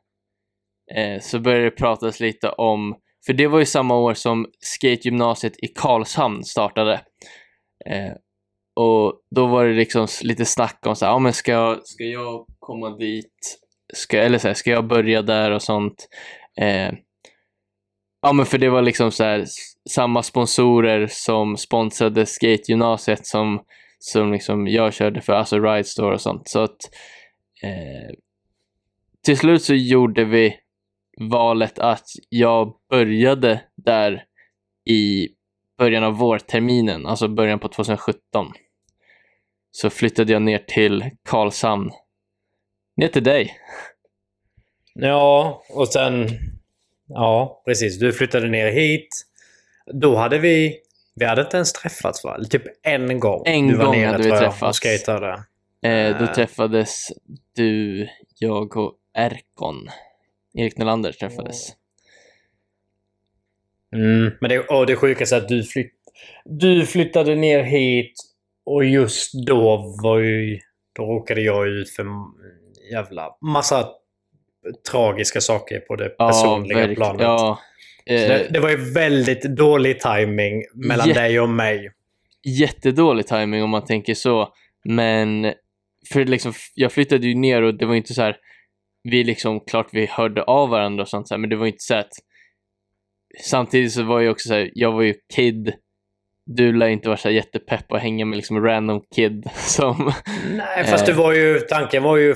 eh, så började det pratas lite om, för det var ju samma år som skategymnasiet i Karlshamn startade. Eh, och då var det liksom lite snack om så här, ja men ska, jag- ska jag komma dit, ska, eller så här, ska jag börja där och sånt. Eh, ja men för det var liksom så här, samma sponsorer som sponsrade skategymnasiet som, som liksom jag körde för, alltså Ride Store och sånt. Så att eh, till slut så gjorde vi valet att jag började där i början av vårterminen, alltså början på 2017. Så flyttade jag ner till Karlshamn. Ner till dig. Ja, och sen... Ja, precis. Du flyttade ner hit. Då hade vi... Vi hade inte ens träffats va? Typ en gång. En du var gång nere, hade vi tror jag, träffats. Och. Eh, då Eh. träffades du, jag och Erkon. Erik Nylander träffades. Mm, men det, och det sjukaste är att du, flytt, du flyttade ner hit och just då var ju... Då råkade jag ut för jävla massa tragiska saker på det personliga verk- planet. Ja, Så eh, det, det var ju väldigt dålig timing mellan dig och mig. jättedålig timing om man tänker så. Men för liksom, jag flyttade ju ner och det var inte så här, vi liksom, klart vi hörde av varandra och sånt så här, men det var inte så att samtidigt så var jag också så här, jag var ju kid, du lär inte vara så jättepepp och hänga med liksom random kid som, Nej, fast Eh. det var ju... Tanken var ju...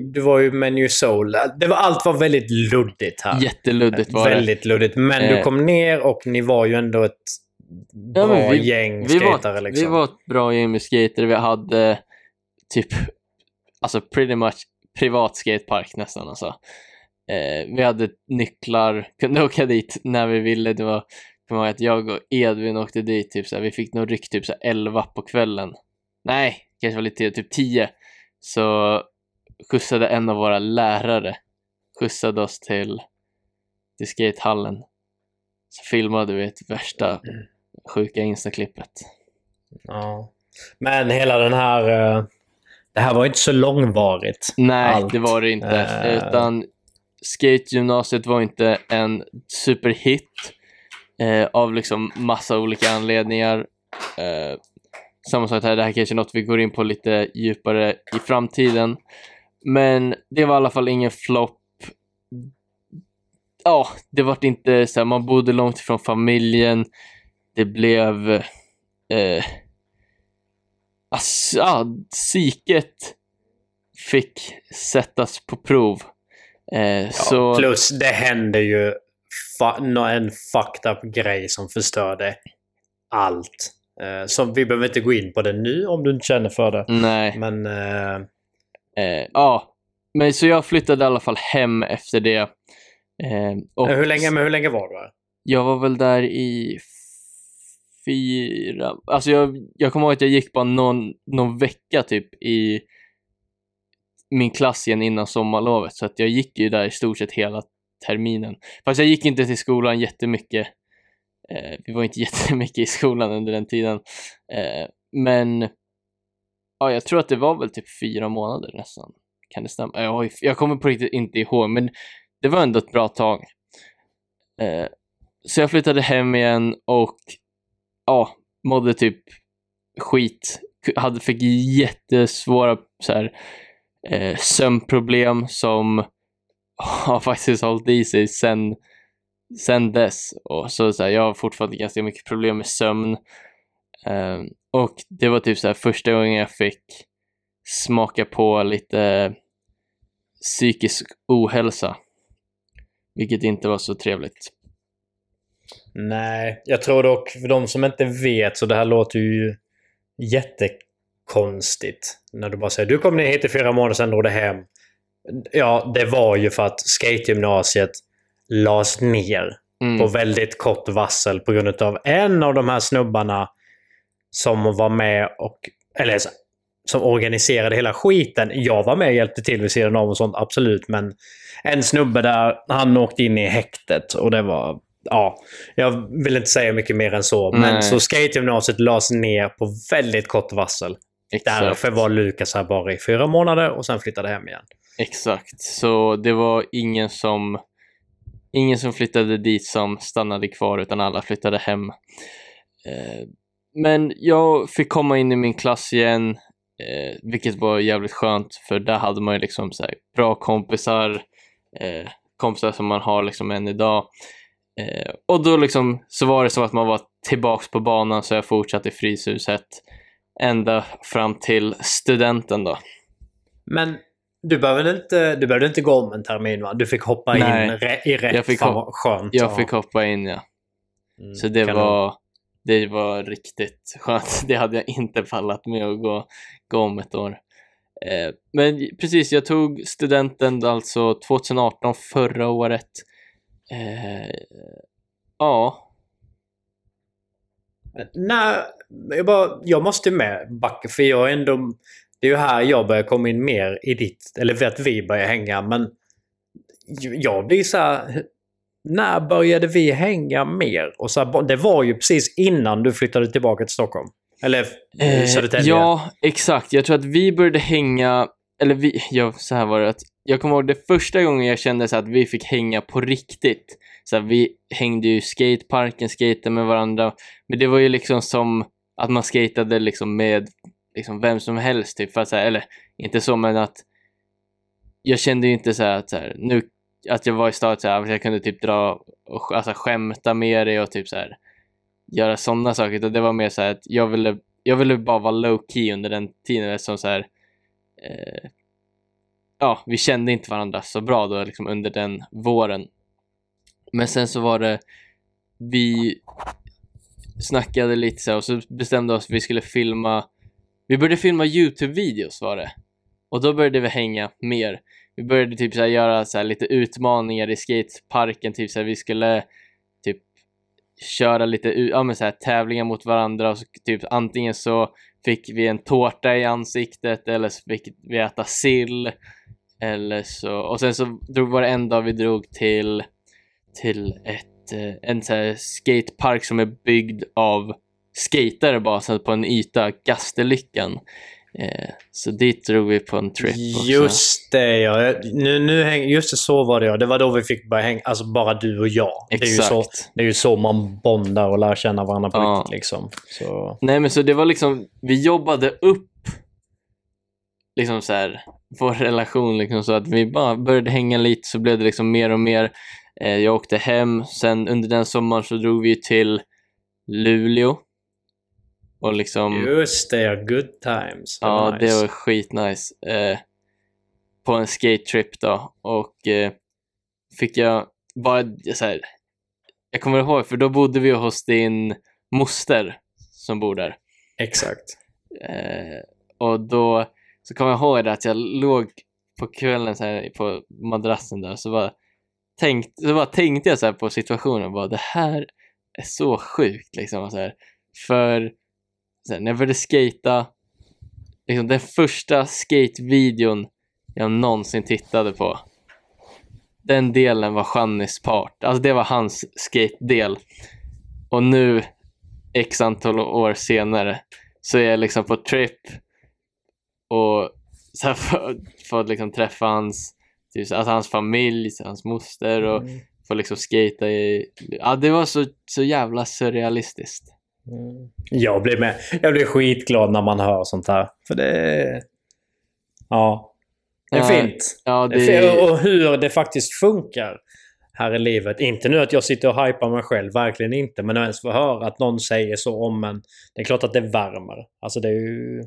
Du var ju Menu Soul. Det var, allt var väldigt luddigt här. jätteluddigt var det. väldigt luddigt. Men du Eh. kom ner och ni var ju ändå ett Ja, bra men vi- gäng Vi skatare var, liksom. vi var ett bra gäng med skater. Vi hade typ, alltså pretty much privat skatepark nästan alltså. Eh, vi hade nycklar, kunde åka dit när vi ville. Det var, kommer ihåg att jag och Edvin åkte dit, typ såhär, vi fick nog ryck typ såhär 11 på kvällen. Nej, kanske var lite typ 10. Så skjutsade en av våra lärare, skjutsade oss till, till skatehallen. Så filmade vi ett värsta sjuka instaklippet. Ja. Men hela den här... Det här var inte så långvarigt. Nej, Allt. det var det inte. Eh. Utan skategymnasiet var inte en superhit eh, av liksom massa olika anledningar. Eh, samma sak här, det här kanske är något vi går in på lite djupare i framtiden. Men det var i alla fall ingen flopp. Ja, det var inte så här, man bodde långt ifrån familjen. Det blev eh, ass, ja, psyket fick sättas på prov. Eh, Ja, så, Plus det hände ju en fucked up grej som förstörde allt. Eh, som vi behöver inte gå in på det nu om du inte känner för det. nej. Men eh, Eh, ja, men så jag flyttade i alla fall hem efter det. Eh, och hur, länge, men hur länge var du här? Jag var väl där i fyra... Alltså jag, jag kommer ihåg att jag gick bara någon, någon vecka typ i min klass igen innan sommarlovet. Så att jag gick ju där i stort sett hela terminen. Fast jag gick inte till skolan jättemycket. Eh, vi var inte jättemycket i skolan under den tiden. Eh, men ja, jag tror att det var väl typ fyra månader nästan. Kan det stämma? Jag, jag kommer på riktigt inte ihåg, men det var ändå ett bra tag. Eh, så jag flyttade hem igen och ja, mådde typ skit. Hade, fick jättesvåra så här, eh, sömnproblem som har faktiskt hållit i sig sen, sen dess. Och så, så här, jag har fortfarande ganska mycket problem med sömn. Eh, och det var typ så här första gången jag fick smaka på lite psykisk ohälsa. Vilket inte var så trevligt. Nej, jag tror dock för de som inte vet så det här låter ju jättekonstigt. När du bara säger du kom ner hit i fyra månader sen drog du hem. Ja, det var ju för att skategymnasiet lades ner Mm. på väldigt kort varsel på grund av en av de här snubbarna som var med och... Eller som organiserade hela skiten. Jag var med och hjälpte till vid sidan av och sånt, absolut. Men en snubbe där, han åkte in i häktet och det var ja, jag vill inte säga mycket mer än så. Nej. Men så skategymnasiet lades ner på väldigt kort varsel. Exakt. Därför var Lukas här bara i fyra månader och sen flyttade hem igen. Exakt, så det var ingen som ingen som flyttade dit som stannade kvar utan alla flyttade hem. Eh, men jag fick komma in i min klass igen, eh, vilket var jävligt skönt för där hade man ju liksom så bra kompisar, eh, kompisar som man har liksom än idag. Eh, och då liksom så var det som att man var tillbaks på banan så jag fortsatte i Fryshuset ända fram till studenten då. Men du behövde inte, du behövde inte gå om en termin va? Du fick hoppa Nej. in re, i rätt. Jag fick Fan hop- vad skönt. Jag ja. fick hoppa in ja. Mm, Så det var, det var riktigt skönt. Det hade jag inte pallat med att gå, gå om ett år. Eh, men precis, jag tog studenten alltså 2018, förra året. Eh, ja, Nej, jag, bara, jag måste med backa för jag är ändå... Det är ju här jag börjar komma in mer i ditt... Eller att vi börjar hänga men... Jag blir så här... När började vi hänga mer? Och så här, det var ju precis innan du flyttade tillbaka till Stockholm. Eller eh, Södertälje. Ja, exakt. Jag tror att vi började hänga, eller vi, ja, så här var det att jag kommer ihåg det första gången jag kände så att vi fick hänga på riktigt. Så vi hängde ju i skateparken, skatade med varandra, men det var ju liksom som att man skatade liksom med liksom vem som helst, typ, för att, så här, eller inte så, men att jag kände ju inte så här att så här, nu att jag var i stadiet så här, att jag kunde typ dra och alltså, skämta med dig och typ så här göra sådana saker, utan det var mer så här att jag ville jag ville bara vara low key under den tiden eftersom så här, eh, ja, vi kände inte varandra så bra då liksom under den våren. Men sen så var det, vi snackade lite så här, och så bestämde oss att vi skulle filma, vi började filma YouTube-videos var det. Och då började vi hänga mer. Vi började typ så här göra så här lite utmaningar i skateparken, typ så här, vi skulle typ köra lite ja, men så här, tävlingar mot varandra och så, typ antingen så fick vi en tårta i ansiktet eller så fick vi äta sill eller så och sen så drog var det en dag vi drog till till ett, eh, en så här skatepark som är byggd av skatare bara så på en yta, Gasterlyckan. Eh, så dit drog vi på en trip. och så- Just det ja. Nu, nu häng, just det, så var det ja. Det var då vi fick börja hänga. Alltså bara du och jag. Det är, ju Exakt. så, det är ju så man bondar och lär känna varandra på Ja. riktigt liksom. Så, Nej men så det var liksom, vi jobbade upp liksom så här vår relation liksom så att vi bara började hänga lite så blev det liksom mer och mer. Eh, jag åkte hem, sen under den sommaren så drog vi till Luleå. Och liksom, just det. Good times. Det ja nice. det var skitnice. Eh, på en skate trip då och eh, fick jag bara så här, jag kommer ihåg för då bodde vi hos din moster som bor där. Exakt. Eh, och då så kommer jag ihåg det att jag låg på kvällen så här på madrassen där så bara, tänkt, så bara tänkte jag så här på situationen bara det här är så sjukt liksom. Så här. För så här, när jag började skata liksom den första skatevideon jag någonsin tittade på den delen var Jannis part. Alltså det var hans skate-del. Och nu, x antal år senare, så är jag liksom på trip och så här får, får liksom träffa hans, typ, alltså hans familj, så hans moster och Mm. få liksom skata i... Ja, det var så, så jävla surrealistiskt. Mm. Jag blir med. Jag blir skitglad när man hör sånt här. För det... Ja. Det är Ja, fint. Ja, Det är fint. det, Och hur det faktiskt funkar här i livet. Inte nu att jag sitter och hypar mig själv, verkligen inte. Men att ens få höra att någon säger så om en. Det är klart att det värmer. Alltså det är ju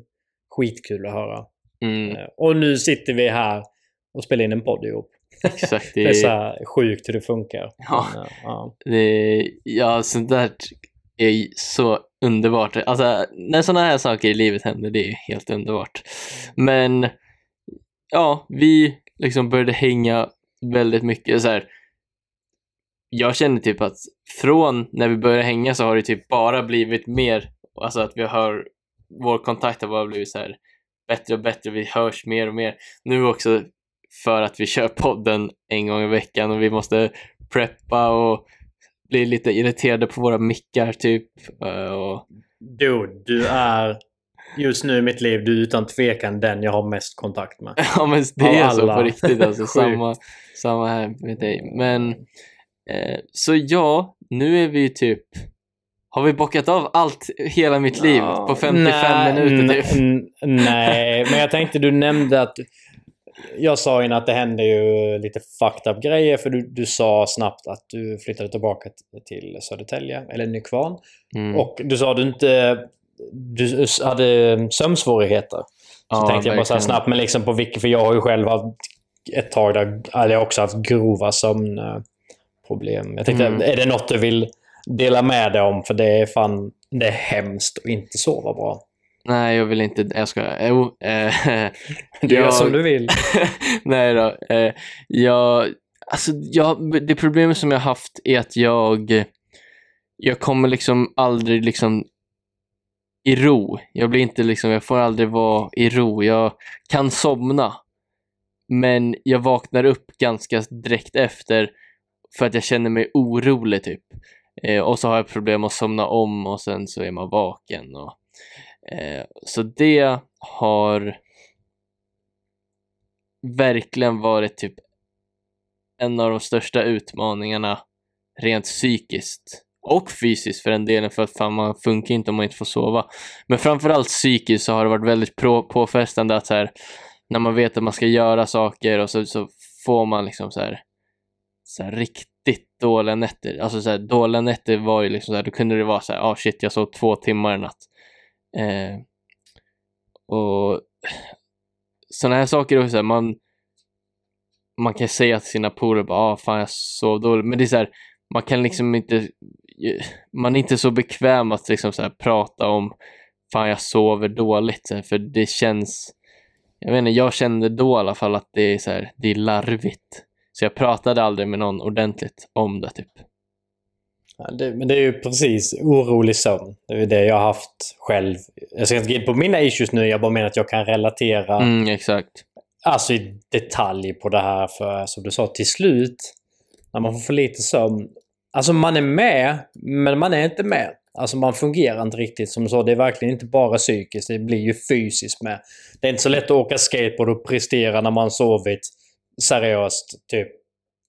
skitkul att höra. mm, Eh, Och nu sitter vi här och spelar in en podd ihop. exakt. Det är så sjukt hur det funkar. Ja. Men, eh, ja. Det, ja, sånt där är så underbart. Alltså, när sådana här saker i livet händer, det är helt underbart. Men ja, vi liksom började hänga väldigt mycket. Så här, jag känner typ att från när vi började hänga så har det typ bara blivit mer, alltså att vi har, vår kontakt har bara blivit så här bättre och bättre, vi hörs mer och mer. Nu också för att vi kör podden en gång i veckan och vi måste preppa och blir lite irriterade på våra mickar typ. eh, Och, Dude, du är just nu i mitt liv, du är utan tvekan den jag har mest kontakt med. ja men det är så alla. på riktigt alltså. Samma, samma här med dig. Men eh, så ja, nu är vi typ har vi bockat av allt, hela mitt liv på 55 nej, minuter typ? Nej, men jag tänkte du nämnde att jag sa innan att det hände ju lite fucked up grejer för du, du sa snabbt att du flyttade tillbaka till Södertälje, eller Nykvarn. Mm. Och du sa att du inte du hade sömnsvårigheter. Så Ja, tänkte jag bara så snabbt, men liksom på vilket, för jag har ju själv haft ett tag där eller jag har också haft grova sömnproblem. Jag tänkte, Mm. är det något du vill dela med dig om? För det är fan, det är hemskt att inte sova bra. Nej, jag vill inte, jag ska Jo, eh, Du gör jag- som du vill. Nej då. Eh, jag, alltså, jag, det problemet som jag haft är att jag, jag kommer liksom aldrig liksom i ro. Jag blir inte liksom, jag får aldrig vara i ro. Jag kan somna. Men jag vaknar upp ganska direkt efter för att jag känner mig orolig typ. Eh, och så har jag problem att somna om och sen så är man vaken. Och, eh, så det har verkligen varit typ en av de största utmaningarna rent psykiskt och fysiskt för den delen för att fan man funkar inte om man inte får sova. Men framförallt psykiskt så har det varit väldigt på, påfrestande att så här, när man vet att man ska göra saker och så, så får man liksom så här, så här rikt dåliga nätter. Alltså så här, dåliga nätter var ju liksom så här, då kunde det vara så här, ah shit jag sov två timmar i natt. Eh, och sådana här saker är så här, man man kan säga till sina polare bara ah, fan jag sov dåligt, men det är så här, man kan liksom inte man är inte så bekväm att liksom så här prata om fan jag sover dåligt, så här, för det känns jag vet inte, jag kände då i alla fall att det är så här, det är larvigt. Så jag pratade aldrig med någon ordentligt om det typ. Ja, det, men det är ju precis orolig sömn. Det är det jag har haft själv. Jag ska inte gå in på mina issues nu, jag bara menar att jag kan relatera Mm, exakt. alltså i detalj på det här. För som du sa, till slut, när man får för lite sömn. Alltså man är med, men man är inte med. Alltså man fungerar inte riktigt. Som du sa, det är verkligen inte bara psykiskt, det blir ju fysiskt med. Det är inte så lätt att åka skateboard och prestera när man sovit seriöst typ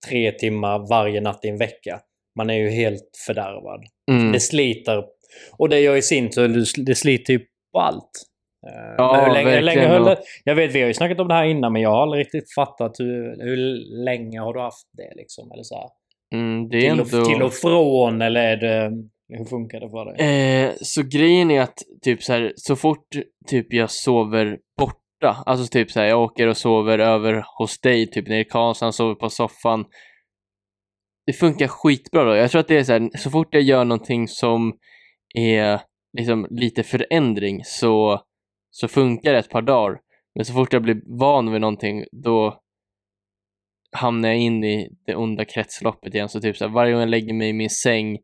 tre timmar varje natt i en vecka. Man är ju helt fördärvad. Mm. Det sliter. Och det gör i sin tur, det sliter ju på allt. Eh, Ja, hur länge, hur länge höll det? Jag vet, vi har ju snackat om det här innan, men jag har aldrig riktigt fattat hur, hur länge har du haft det liksom? Eller så Mm, det är till, ändå... och, till och från, eller är det... Hur funkar det för dig? Eh, så grejen är att typ så här, så fort typ jag sover borta, alltså typ så här, jag åker och sover över hos dig, typ nere i Karlshamn, sover på soffan. Det funkar skitbra då. Jag tror att det är så här, så fort jag gör någonting som är liksom lite förändring så, så funkar det ett par dagar. Men så fort jag blir van vid någonting, då hamnar jag in i det onda kretsloppet igen. Så typ så här, varje gång jag lägger mig i min säng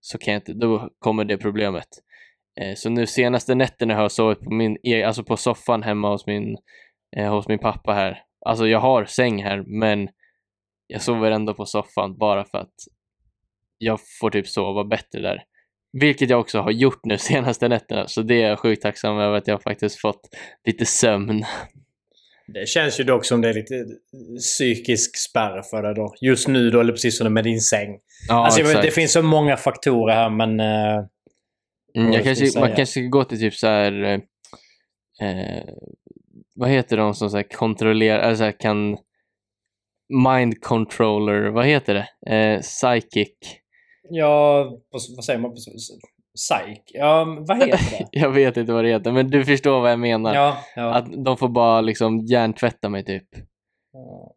så kan jag inte, då kommer det problemet. Eh, så nu senaste nätterna har jag sovit på min, e- alltså på soffan hemma hos min, eh, hos min pappa här. Alltså jag har säng här, men jag sover ändå på soffan bara för att jag får typ sova bättre där. Vilket jag också har gjort nu senaste nätterna, så det är jag sjukt tacksam över att jag faktiskt fått lite sömn. Det känns ju dock som det är lite psykisk spärr för dig då. Just nu då, eller precis som med din säng. Ja, alltså, exakt. det finns så många faktorer här, men... eh, Mm, jag kanske, man kanske ska gå till typ så här. Eh, eh, vad heter de som så här kontrollerar, eller så här kan mind controller, vad heter det? Eh, psychic. ja, vad, säger man? Psych? Ja, vad heter det? Jag vet inte vad det heter, men du förstår vad jag menar. ja, ja. Att de får bara liksom hjärntvätta mig typ.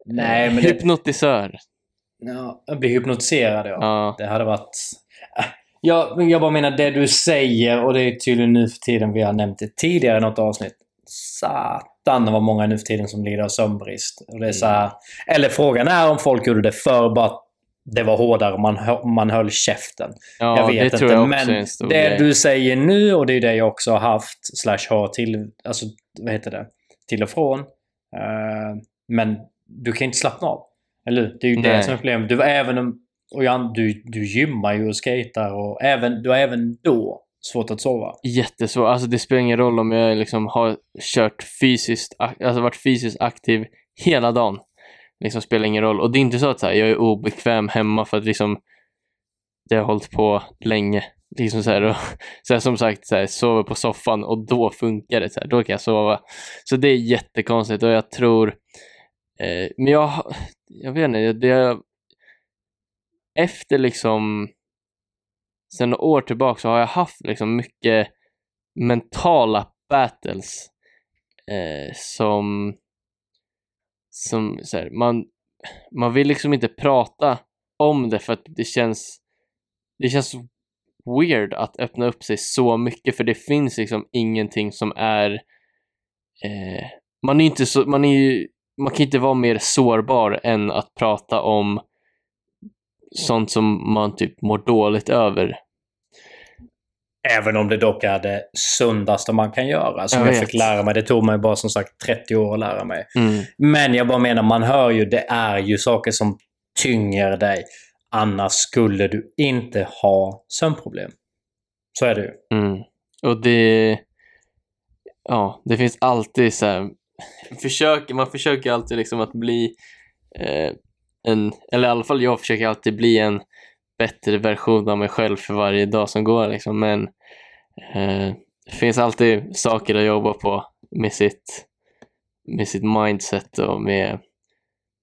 Nej, men det, Hypnotisör. ja, blir hypnotiserad ja. Ja. Det hade varit... Ja, men jag bara menar det du säger och det är tydligen nu för tiden, vi har nämnt det tidigare i något avsnitt. Satan vad många nu för tiden som lider av sömnbrist. Och det är så här, Eller frågan är om folk gjorde det för bara att det var hårdare man, hö- man höll käften. Ja, jag vet det inte. jag men det grej. du säger nu och det är det jag också har haft, slash har till, alltså vad heter det, till och från. Eh, men du kan inte slappna av. Eller hur? Det är ju det Nej. som är problemet. Du, även om, och Jan, du, du gymmar ju och skater och även, du har även då svårt att sova. Jättesvårt. Alltså det spelar ingen roll om jag liksom har kört fysiskt, alltså varit fysiskt aktiv hela dagen. Liksom spelar ingen roll. Och det är inte så att så här, jag är obekväm hemma för att liksom det har hållit på länge. Liksom så här, och, så här, som sagt, så här, sover på soffan och då funkar det. Så här, då kan jag sova. Så det är jättekonstigt och jag tror... Eh, men jag, jag vet inte, det... Efter liksom... Sen några år tillbaka så har jag haft liksom mycket mentala battles eh, som... Som så här, man, man vill liksom inte prata om det för att det känns det känns weird att öppna upp sig så mycket för det finns liksom ingenting som är eh, man är inte så, man är ju, man kan inte vara mer sårbar än att prata om sånt som man typ mår dåligt över. Även om det dock är det sundaste man kan göra. Som Jag jag, fick lära mig. Det tog mig bara som sagt 30 år att lära mig. Mm. Men jag bara menar, man hör ju, det är ju saker som tynger dig. Annars skulle du inte ha sömnproblem. Så är det ju. Mm. Och det, ja, det finns alltid så här, försöker, man försöker alltid liksom att bli eh, en, eller i alla fall jag försöker alltid bli en bättre version av mig själv för varje dag som går liksom, men eh, det finns alltid saker att jobba på med sitt, med sitt mindset och med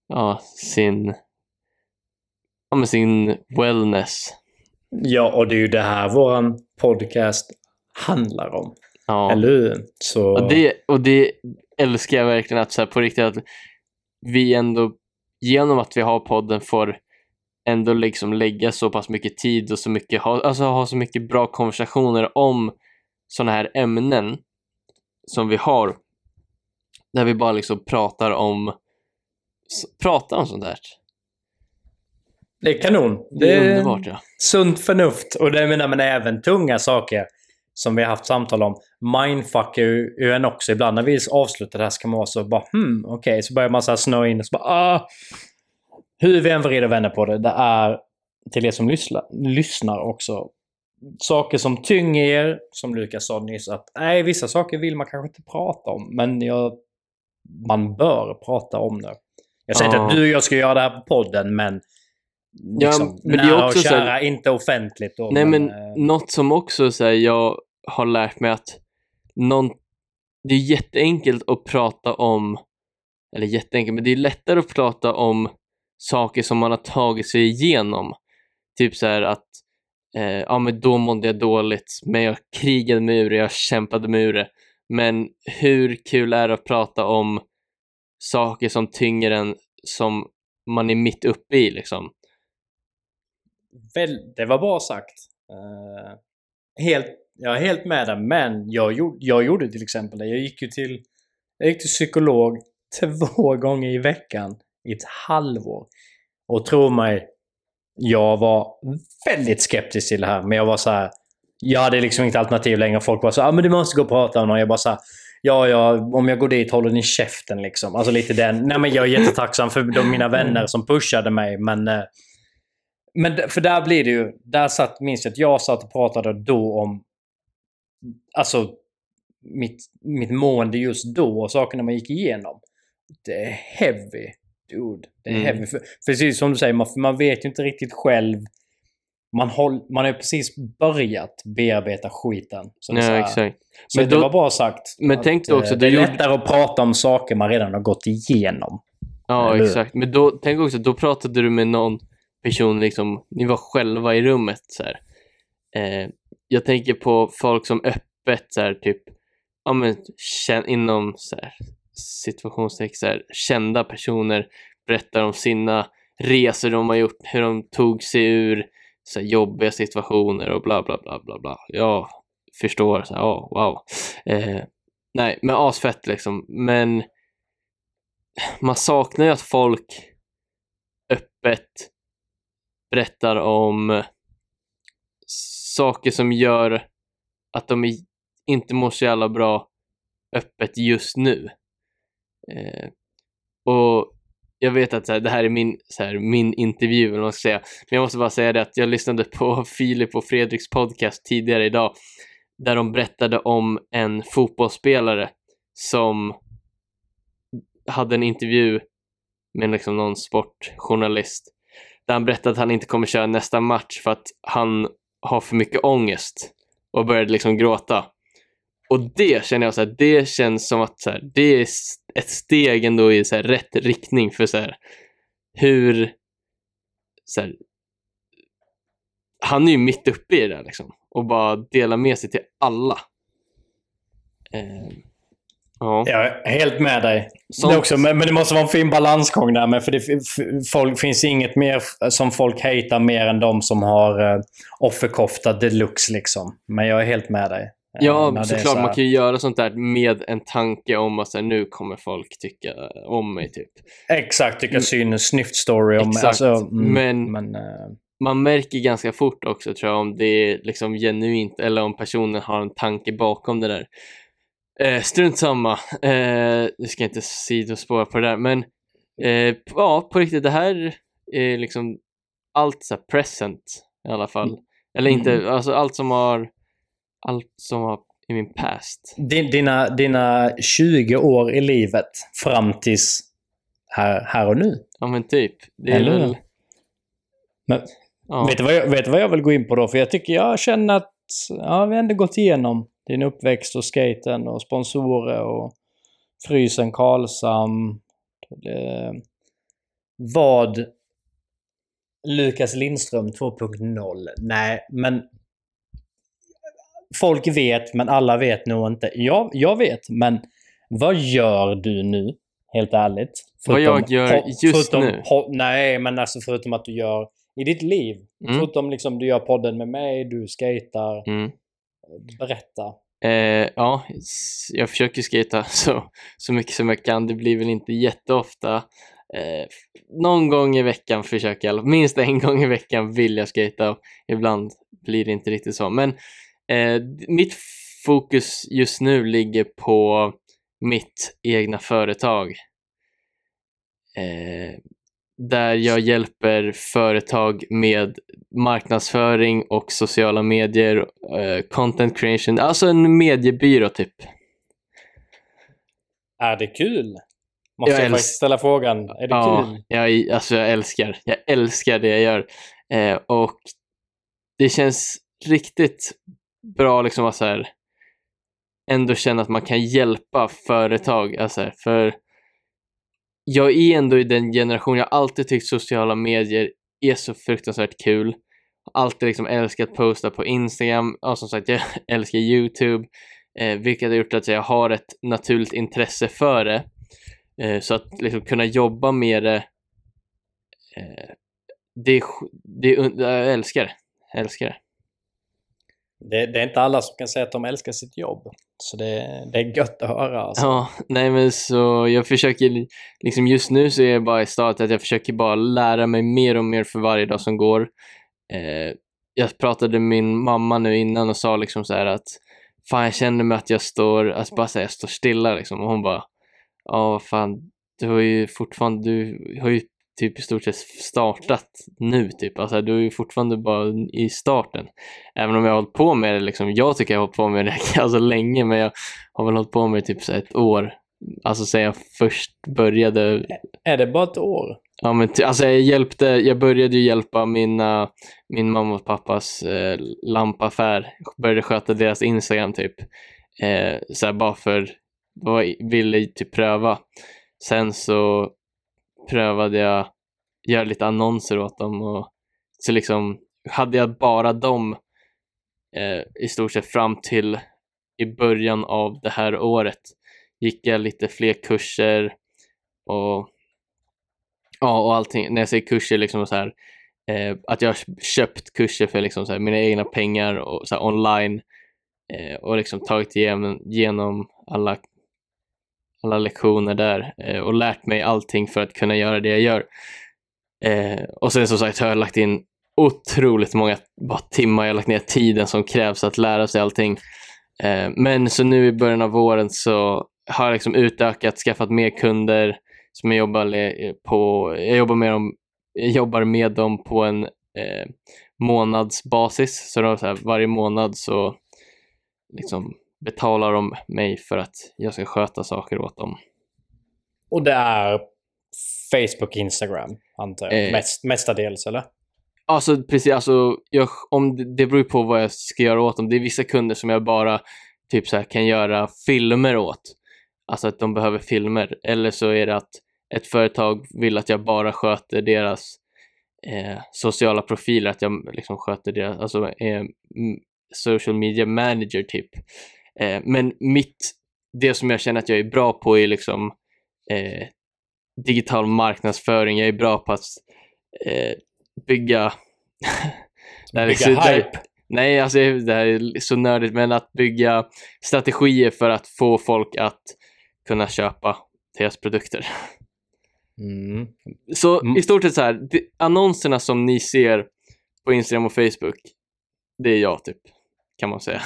ja, sin, ja, med sin wellness. Ja, och det är ju det här våran podcast handlar om. Ja. Eller hur? Så... Och det, och det älskar jag verkligen att så här, på riktigt att vi ändå genom att vi har podden får ändå liksom lägga så pass mycket tid och så mycket, ha, alltså ha så mycket bra konversationer om sådana här ämnen som vi har. Där vi bara liksom pratar om pratar om sånt där. Det är kanon. Det är underbart ja. Sunt förnuft. Och det menar man även tunga saker som vi har haft samtal om. Mindfuckar ju en också. Ibland när vi avslutar det här så kan man vara så bara hmm, okej. Så börjar man så här snöa in och så bara ah. Hur vi än vrider och vänder på det. Det är till er som lyssnar, lyssnar också. Saker som tynger er, som Lukas sa nyss, att nej, vissa saker vill man kanske inte prata om. Men jag, man bör prata om det. Jag säger inte Ja. att du och jag ska göra det här på podden, men Ja, liksom, men det är också och så här- kära, inte offentligt. Då, Nej men eh, något som också så här, jag har lärt mig att någon, det är jätteenkelt att prata om, eller jätteenkelt, men det är lättare att prata om saker som man har tagit sig igenom. Typ så här att, eh, ja men då mådde jag dåligt, men jag krigade mig ur det, jag kämpade mig ur det. Men hur kul är det att prata om saker som tynger en, som man är mitt uppe i liksom? väl, det var bra sagt. Uh, helt, jag är helt med dig, men jag, gjorde- jag gjorde till exempel det. Jag gick ju till, jag gick till psykolog två gånger i veckan i ett halvår. Och tro mig, jag var väldigt skeptisk till det här. Men jag var så här. Jag hade liksom inget alternativ längre. Folk var så här, ah, men du måste gå och prata med någon. Jag bara så här, ja, ja, om jag går dit håller ni käften liksom. Alltså lite den. Nej, men jag är jättetacksam för de mina vänner som pushade mig, men eh, men för där blir det ju, där satt, minns jag att jag satt och pratade då om alltså mitt, mitt mående just då och sakerna man gick igenom. Det är heavy, dude. Det är Mm. heavy. För, precis som du säger, man, man vet ju inte riktigt själv. Man, håll, man har precis börjat bearbeta skiten. Så Ja, exakt. så Men det då- var bra sagt. men tänk också, eh, du det är gjorde- lättare att prata om saker man redan har gått igenom. Ja, Eller exakt. Men då, tänk också, då pratade du med någon person, liksom, ni var själva i rummet. Så här. Eh, jag tänker på folk som öppet, så här, typ, ja, men, inom så här, situationstext, så här, kända personer berättar om sina resor de har gjort, hur de tog sig ur så här, jobbiga situationer och bla bla bla bla bla. Jag förstår, så här, oh, wow. Eh, nej, men asfett liksom. Men man saknar ju att folk öppet berättar om saker som gör att de inte mår så jävla bra öppet just nu. Eh, och jag vet att så här, det här är min, så här, min intervju, eller vad man ska säga. Men jag måste bara säga det att jag lyssnade på Filip och Fredriks podcast tidigare idag där de berättade om en fotbollsspelare som hade en intervju med liksom någon sportjournalist där han berättade att han inte kommer köra nästa match för att han ha för mycket ångest och började liksom gråta. Och det känner jag så här, det känns som att så här, det är ett steg ändå i så här, rätt riktning för så här, hur så här, han är ju mitt uppe i det där liksom och bara delar med sig till alla. Eh, ja. Jag är helt med dig. Sånt... Det också, men det måste vara en fin balansgång där med. För det folk, finns inget mer som folk hatar mer än de som har uh, offerkofta deluxe liksom. Men jag är helt med dig. Ja, såklart. Så man kan ju göra sånt där med en tanke om att så här, nu kommer folk tycka om mig. typ. Exakt, tycka syn, snyft story om mig. Alltså, mm, men, men uh... man märker ganska fort också tror jag om det är liksom genuint eller om personen har en tanke bakom det där. Eh, strunt samma. Eh, nu ska jag inte sidospåra på det där, men eh, ja, på riktigt, det här är liksom allt så present i alla fall. Mm. Eller inte, mm. alltså allt som har allt som var i min past. Dina, dina 20 år i livet fram tills här, här och nu. Ja men typ. Det är Eller? väl... Men, ja. vet, du vad jag, vet vad jag vill gå in på då? För jag tycker jag känner att ja, vi har ändå gått igenom din uppväxt och skaten och sponsorer och Frysen Karlsam. Det, vad Lukas Lindström 2.0? Nej, men folk vet, men alla vet nog inte. Jag, jag vet, men vad gör du nu? Helt ärligt. Förutom, vad jag gör just förutom, nu? nej, men alltså förutom att du gör i ditt liv. Mm. Förutom liksom du gör podden med mig, du skater. Mm. Eh, berätta. Eh, ja, jag försöker skata så, så mycket som jag kan. Det blir väl inte jätteofta. Eh, någon gång i veckan försöker jag, minst en gång i veckan vill jag skata. Ibland blir det inte riktigt så. Men Eh, mitt fokus just nu ligger på mitt egna företag. Eh, där jag hjälper företag med marknadsföring och sociala medier, eh, content creation, alltså en mediebyrå typ. Är det kul? Måste jag, jag faktiskt ställa frågan. Är det ja, kul? Jag, alltså jag älskar, jag älskar det jag gör. Eh, och det känns riktigt bra liksom att så här, ändå känna att man kan hjälpa företag. Alltså, för jag är ändå i den generation, jag har alltid tyckt sociala medier är så fruktansvärt kul. Alltid liksom älskat posta på Instagram, ja som sagt jag älskar Youtube, eh, vilket har gjort att jag har ett naturligt intresse för det. Eh, så att liksom kunna jobba med det, eh, det, det, jag älskar det. Jag älskar det. Det, det, är inte alla som kan säga att de älskar sitt jobb. Så det, det är gött att höra. Alltså. Ja, nej men så jag försöker, liksom just nu så är jag bara i stadiet att jag försöker bara lära mig mer och mer för varje dag som går. Eh, jag pratade med min mamma nu innan och sa liksom så här att fan jag känner mig att jag står, alltså bara säga jag står stilla liksom och hon bara ja fan du har ju fortfarande, du har ju typ i stort sett startat nu typ. Alltså du är ju fortfarande bara i starten. Även om jag har hållit på med det liksom. Jag tycker jag har hållit på med det alltså länge men jag har väl hållit på med det typ så ett år. Alltså sen jag först började. Är det bara ett år? Ja men alltså jag hjälpte, jag började ju hjälpa mina, min mamma och pappas eh, lampaffär. Började sköta deras Instagram typ. Eh, så bara för, jag ville typ pröva. Sen så prövade jag göra lite annonser åt dem och så liksom hade jag bara dem eh, i stort sett fram till i början av det här året gick jag lite fler kurser och ja och allting. När jag säger kurser liksom så här eh, att jag har köpt kurser för liksom så här, mina egna pengar och så här, online eh, och liksom tagit igenom, igenom alla alla lektioner där eh, och lärt mig allting för att kunna göra det jag gör. Eh, och sen som sagt har jag lagt in otroligt många bara timmar, jag har lagt ner tiden som krävs att lära sig allting. Eh, men så nu i början av våren så har jag liksom utökat, skaffat mer kunder, som jag jobbar, eh, på, jag jobbar med dem, jag jobbar med dem på en eh, månadsbasis. Så, då, så här, varje månad så liksom betalar de mig för att jag ska sköta saker åt dem. Och det är Facebook, Instagram, antar jag. Eh. Mest, mestadels, eller? Alltså precis, alltså, jag, om det, beror på vad jag ska göra åt dem. Det är vissa kunder som jag bara typ så här, kan göra filmer åt. Alltså att de behöver filmer. Eller så är det att ett företag vill att jag bara sköter deras eh, sociala profiler, att jag liksom sköter deras, alltså eh, social media manager typ. Eh, men mitt, det som jag känner att jag är bra på är liksom eh, digital marknadsföring. Jag är bra på att eh, bygga... det Bygga så- hype. Nej, alltså det här är så nördigt, men att bygga strategier för att få folk att kunna köpa deras produkter. Mm. Så Mm. i stort sett så här, annonserna som ni ser på Instagram och Facebook, det är jag typ, kan man säga.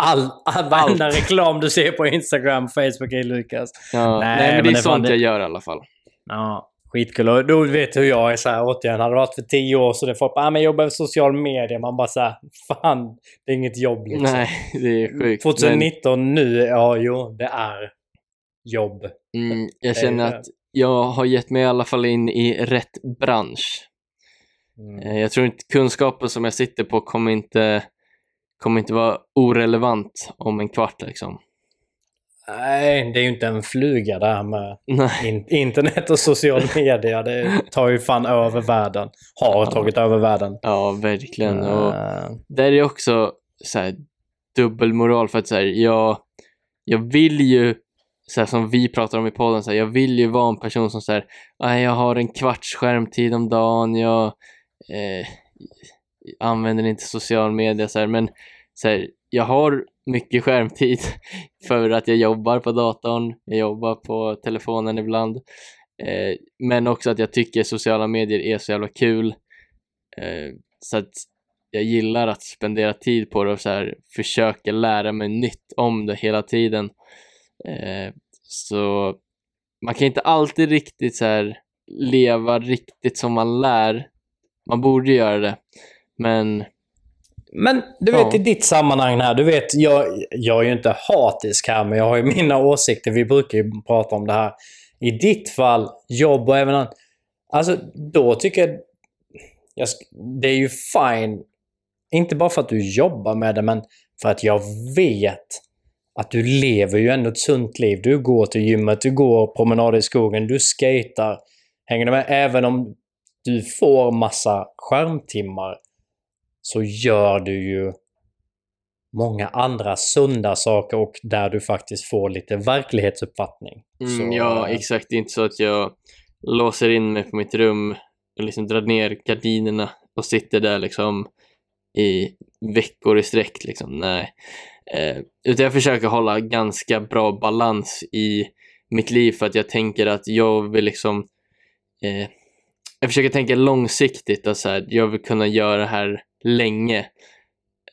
All, all, varenda reklam du ser på Instagram Facebook är Lukas. Ja, Nej, nej, men men det är sånt det- jag gör i alla fall. Ja, skitkul. Och då vet du hur jag är så här, återigen, hade det varit för tio år så det folk bara, ah, men jag jobbar med social media. Man bara så här, fan, det är inget jobb liksom. Nej, det är sjukt. 2019 nu, ja jo, det är jobb. Men, mm, jag känner att jag har gett mig i alla fall in i rätt bransch. Mm. Eh, Jag tror inte kunskapen som jag sitter på kommer inte, kommer inte vara orelevant om en kvart liksom. Nej, det är ju inte en fluga det här med in, internet och social media. Det tar ju fan över världen. Har Ja. tagit över världen. Ja, verkligen. Och Eh, där är också så här, dubbelmoral för att så här, jag, jag vill ju, så här, som vi pratar om i podden, så här, jag vill ju vara en person som säger jag har en kvarts skärmtid om dagen, jag eh, använder inte social media, så här, men så här, jag har mycket skärmtid för att jag jobbar på datorn, jag jobbar på telefonen ibland, eh, men också att jag tycker sociala medier är så jävla kul. Eh, så att jag gillar att spendera tid på det och så här, försöka lära mig nytt om det hela tiden. Eh, så man kan inte alltid riktigt så här, leva riktigt som man lär. Man borde göra det, men Men du vet Ja. i ditt sammanhang här, du vet jag, jag är ju inte hatisk här men jag har ju mina åsikter. Vi brukar ju prata om det här. I ditt fall, jobb och även annat. Alltså då tycker jag, det är ju fine. Inte bara för att du jobbar med det men för att jag vet att du lever ju ändå ett sunt liv. Du går till gymmet, du går promenader i skogen, du skater. Hänger du med? Även om du får massa skärmtimmar så gör du ju många andra sunda saker och där du faktiskt får lite verklighetsuppfattning. mm, Så, ja, eh, exakt. Det är inte så att jag låser in mig på mitt rum och liksom drar ner gardinerna och sitter där liksom i veckor i sträck. Liksom. Nej. Eh, utan jag försöker hålla ganska bra balans i mitt liv för att jag tänker att jag vill liksom eh, jag försöker tänka långsiktigt att så här, jag vill kunna göra det här länge.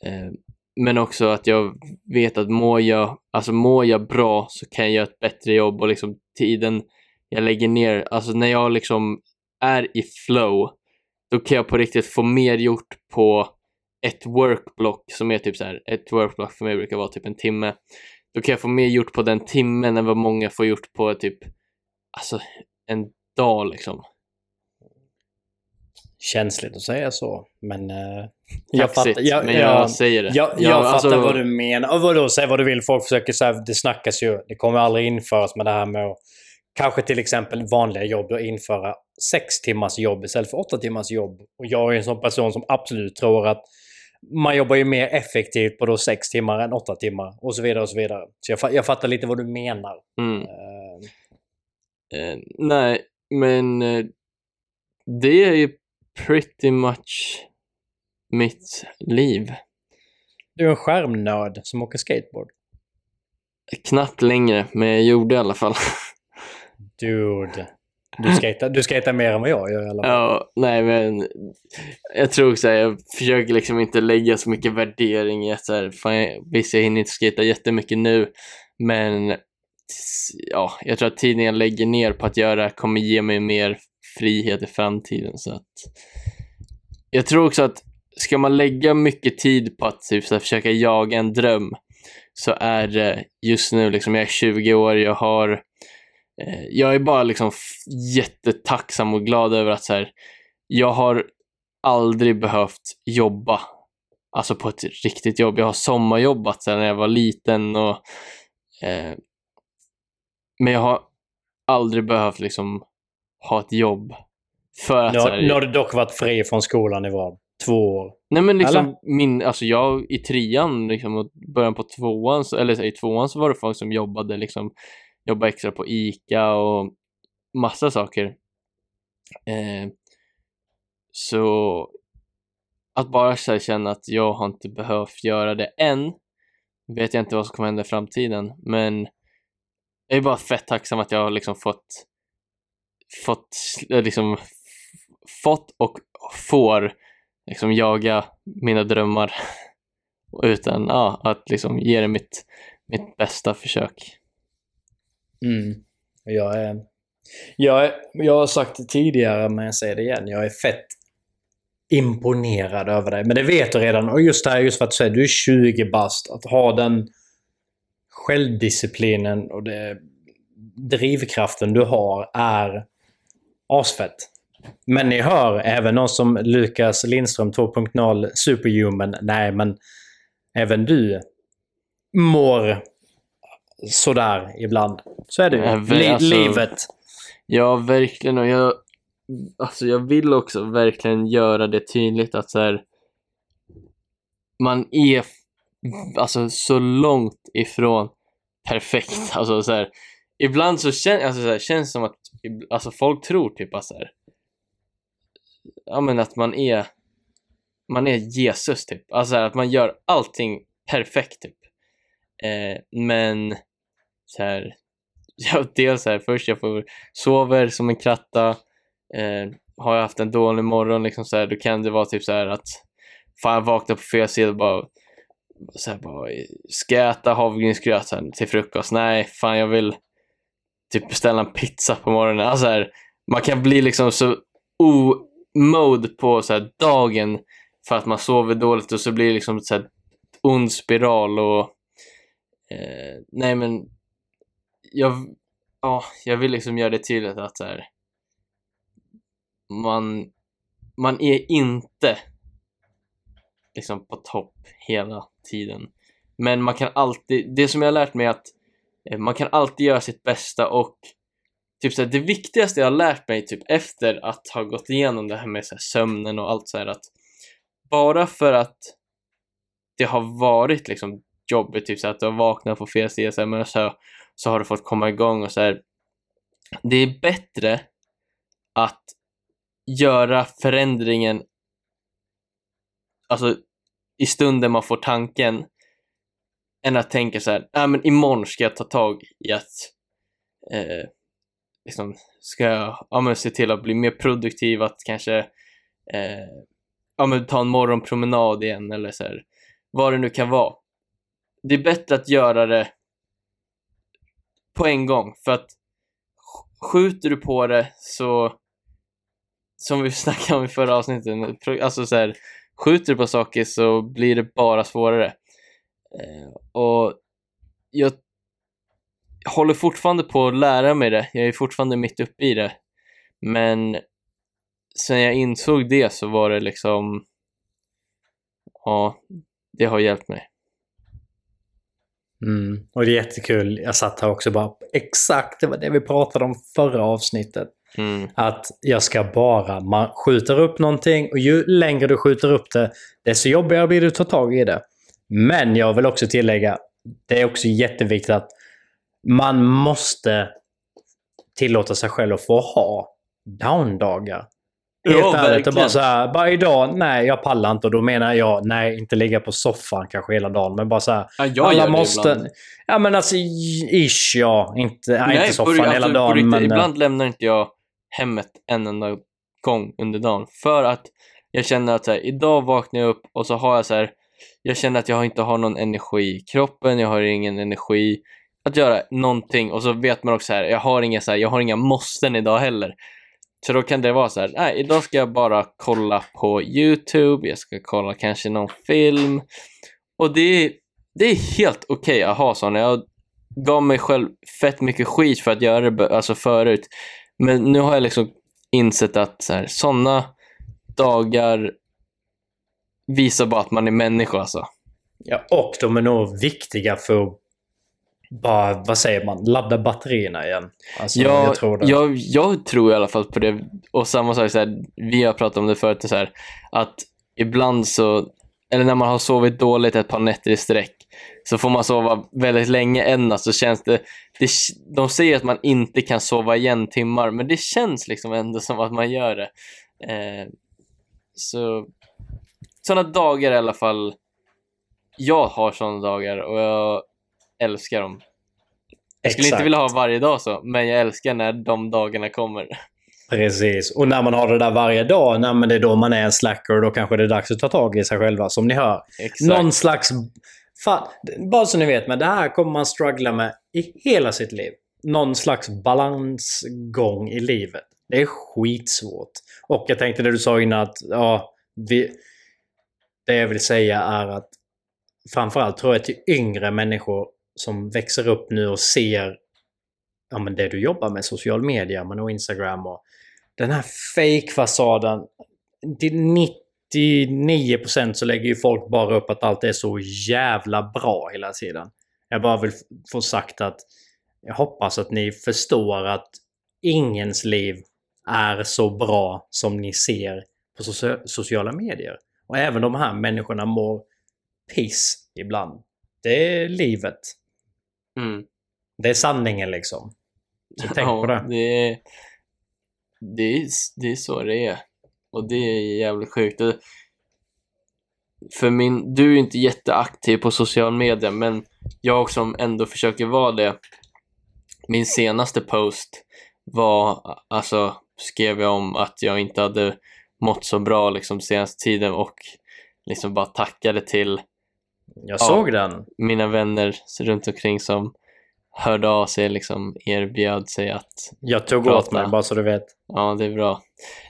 Eh, men också att jag vet att mår jag, alltså mår jag bra så kan jag göra ett bättre jobb och liksom tiden jag lägger ner, alltså när jag liksom är i flow, då kan jag på riktigt få mer gjort på ett workblock som är typ så här, ett workblock för mig brukar vara typ en timme. Då kan jag få mer gjort på den timmen än vad många får gjort på typ, alltså en dag liksom. Känsligt att säga så, men... eh, jag fattar, jag, men jag, jag, säger det. jag, jag Ja, fattar alltså- vad du menar. Och vadå, säg vad du vill. Folk försöker så här, det snackas ju. Det kommer aldrig införas med det här med att kanske till exempel vanliga jobb, då införa sex timmars jobb istället för åtta timmars jobb. Och jag är en sån person som absolut tror att man jobbar ju mer effektivt på då sex timmar än åtta timmar och så vidare och så vidare. Så jag, jag fattar lite vad du menar. Mm. Eh, Eh, nej, men eh, det är ju pretty much mitt liv. Du är en skärmnörd som åker skateboard. Knappt längre, men jag gjorde i alla fall. Dude. Du skater, du skater mer än vad jag gör i alla fall. ja, nej men jag tror också att jag försöker liksom inte lägga så mycket värdering i att så här, fan, visst jag hinner inte skata jättemycket nu, men ja, jag tror att tiden jag lägger ner på att göra här kommer ge mig mer frihet i framtiden. Så att jag tror också att ska man lägga mycket tid på att typ, så här, försöka jaga en dröm så är det just nu, liksom, jag är 20 år, jag har eh, jag är bara liksom jättetacksam och glad över att så här, jag har aldrig behövt jobba alltså på ett riktigt jobb. Jag har sommarjobbat sedan jag var liten och eh, men jag har aldrig behövt liksom ha ett jobb för att Nu, har- nu har du dock varit fri från skolan i vad? Två år? Nej men liksom Eller? min, alltså jag i trean liksom och början på tvåan, så, eller i tvåan så var det folk som jobbade liksom, jobbade extra på ICA och massa saker. Eh, så att bara så här känna att jag har inte behövt göra det än, vet jag inte vad som kommer hända i framtiden, men jag är bara fett tacksam att jag har liksom fått fått eh, liksom fått och får liksom jaga mina drömmar utan ja, att liksom ge det mitt, mitt bästa försök. Mm. Jag, är, jag, är, jag har sagt det tidigare, men jag säger det igen. Jag är fett imponerad över dig. Men det vet du redan. Och just det här, just för att du säger du är 20 bast. Att ha den självdisciplinen och det, drivkraften du har är asfett. Men ni hör, även någon som Lukas Lindström 2.0 Superhuman. Nej, men även du mår sådär ibland. Så är det ju. Li- alltså- livet. Ja, verkligen. Och jag, alltså jag vill också verkligen göra det tydligt att så här, man är alltså så långt ifrån perfekt. Alltså så här, ibland så, kän, alltså, så här, känns det som att alltså, folk tror typ att så här, ja men att man är man är Jesus typ. Alltså här, att man gör allting perfekt typ. Eh, men så här, ja, dels så här, först jag får sover som en kratta, eh, har jag haft en dålig morgon liksom så här, då kan det vara typ så här att fan jag vaknar på fel sida och bara så här, bara, ska jag äta havregrynsgröt till frukost? Nej, fan jag vill typ beställa en pizza på morgonen. Alltså här, man kan bli liksom så o-mode på så här, dagen för att man sover dåligt och så blir det liksom så här, ond spiral och eh, nej men jag, ja, jag vill liksom göra det tydligt att så här, man, man är inte liksom på topp hela tiden. Men man kan alltid, det som jag har lärt mig är att Eh, man kan alltid göra sitt bästa och typ så här, det viktigaste jag har lärt mig typ efter att ha gått igenom det här med så här, sömnen och allt så här att bara för att det har varit liksom jobbigt, typ så här, att du har vaknat på fel sida så, här, men så, så har du fått komma igång och så här. Det är bättre att göra förändringen alltså i stunden man får tanken än att tänka så här, ja men imorgon ska jag ta tag i att eh, liksom, ska jag ja, men se till att bli mer produktiv, att kanske eh, ja, men ta en morgonpromenad igen eller så här, vad det nu kan vara. Det är bättre att göra det på en gång för att skjuter du på det så som vi snackade om i förra avsnittet, alltså så här, skjuter du på saker så blir det bara svårare. Eh, och jag håller fortfarande på att lära mig det, jag är fortfarande mitt uppe i det. Men sen jag insåg det så var det liksom, ja, det har hjälpt mig. Mm. Och det är jättekul. Jag satt här också bara, exakt det var det vi pratade om förra avsnittet. Mm. Att jag ska bara, man skjuter upp någonting och ju längre du skjuter upp det, desto jobbigare blir det att ta tag i det. Men jag vill också tillägga, det är också jätteviktigt att man måste tillåta sig själv att få ha down-dagar. Helt Ja, ärligt, verkligen. bara så här, bara idag, nej jag pallar inte. Och då menar jag, nej inte ligga på soffan kanske hela dagen, men bara så här, Ja, jag alla måste... ibland. Ja men alltså, ish ja. Inte, nej, inte soffan hela alltså, dagen, riktigt, men... eh, Ibland lämnar inte jag hemmet en enda gång under dagen för att jag känner att så här, idag vaknar jag upp och så har jag så här, jag känner att jag inte har någon energi i kroppen, jag har ingen energi. att göra någonting och så vet man också här, jag har inga, så här, jag har inga måsten idag heller. Så då kan det vara så här, nej, idag ska jag bara kolla på YouTube, jag ska kolla kanske någon film. Och det är, det är helt okej okay att ha sådana. Jag gav mig själv fett mycket skit för att göra det alltså förut. Men nu har jag liksom insett att sådana dagar visar bara att man är människa alltså. Ja, och de är nog viktiga för att bara, vad säger man, ladda batterierna igen. Alltså, ja, jag tror, det. Jag, jag tror i alla fall på det. Och samma sak, så här, vi har pratat om det förut, så här, att ibland så, eller när man har sovit dåligt ett par nätter i sträck, så får man sova väldigt länge än. Alltså känns det, det, de säger att man inte kan sova igen timmar, men det känns liksom ändå som att man gör det. Eh, så sådana dagar i alla fall. Jag har sådana dagar och jag älskar dem. Jag skulle Exakt. inte vilja ha varje dag så, men jag älskar när de dagarna kommer. Precis. Och när man har det där varje dag, när man det är då man är en slacker och då kanske det är dags att ta tag i sig själva, som ni hör. Exakt. Någon slags... Fan, bara så ni vet, men det här kommer man struggla med i hela sitt liv. Någon slags balansgång i livet. Det är skitsvårt. Och jag tänkte det du sa innan att ja, vi, det jag vill säga är att framförallt tror jag till yngre människor som växer upp nu och ser ja, men det du jobbar med, social media men och Instagram och den här fake-fasaden. Till 99% så lägger ju folk bara upp att allt är så jävla bra hela tiden. Jag bara vill få sagt att jag hoppas att ni förstår att ingens liv är så bra som ni ser på sociala medier. Och även de här människorna mår piss ibland. Det är livet. Mm. Det är sanningen liksom. Så tänk ja, på det. Det är, det, är, det är så det är. Och det är jävligt sjukt. För min, du är inte jätteaktiv på social media, men jag som ändå försöker vara det. Min senaste post var, alltså skrev jag om att jag inte hade mått så bra liksom senaste tiden och liksom bara tackade till jag såg den. mina vänner runt omkring som hörde av sig, liksom erbjöd sig att Jag tog prata. åt mig, bara så du vet. Ja, det är bra.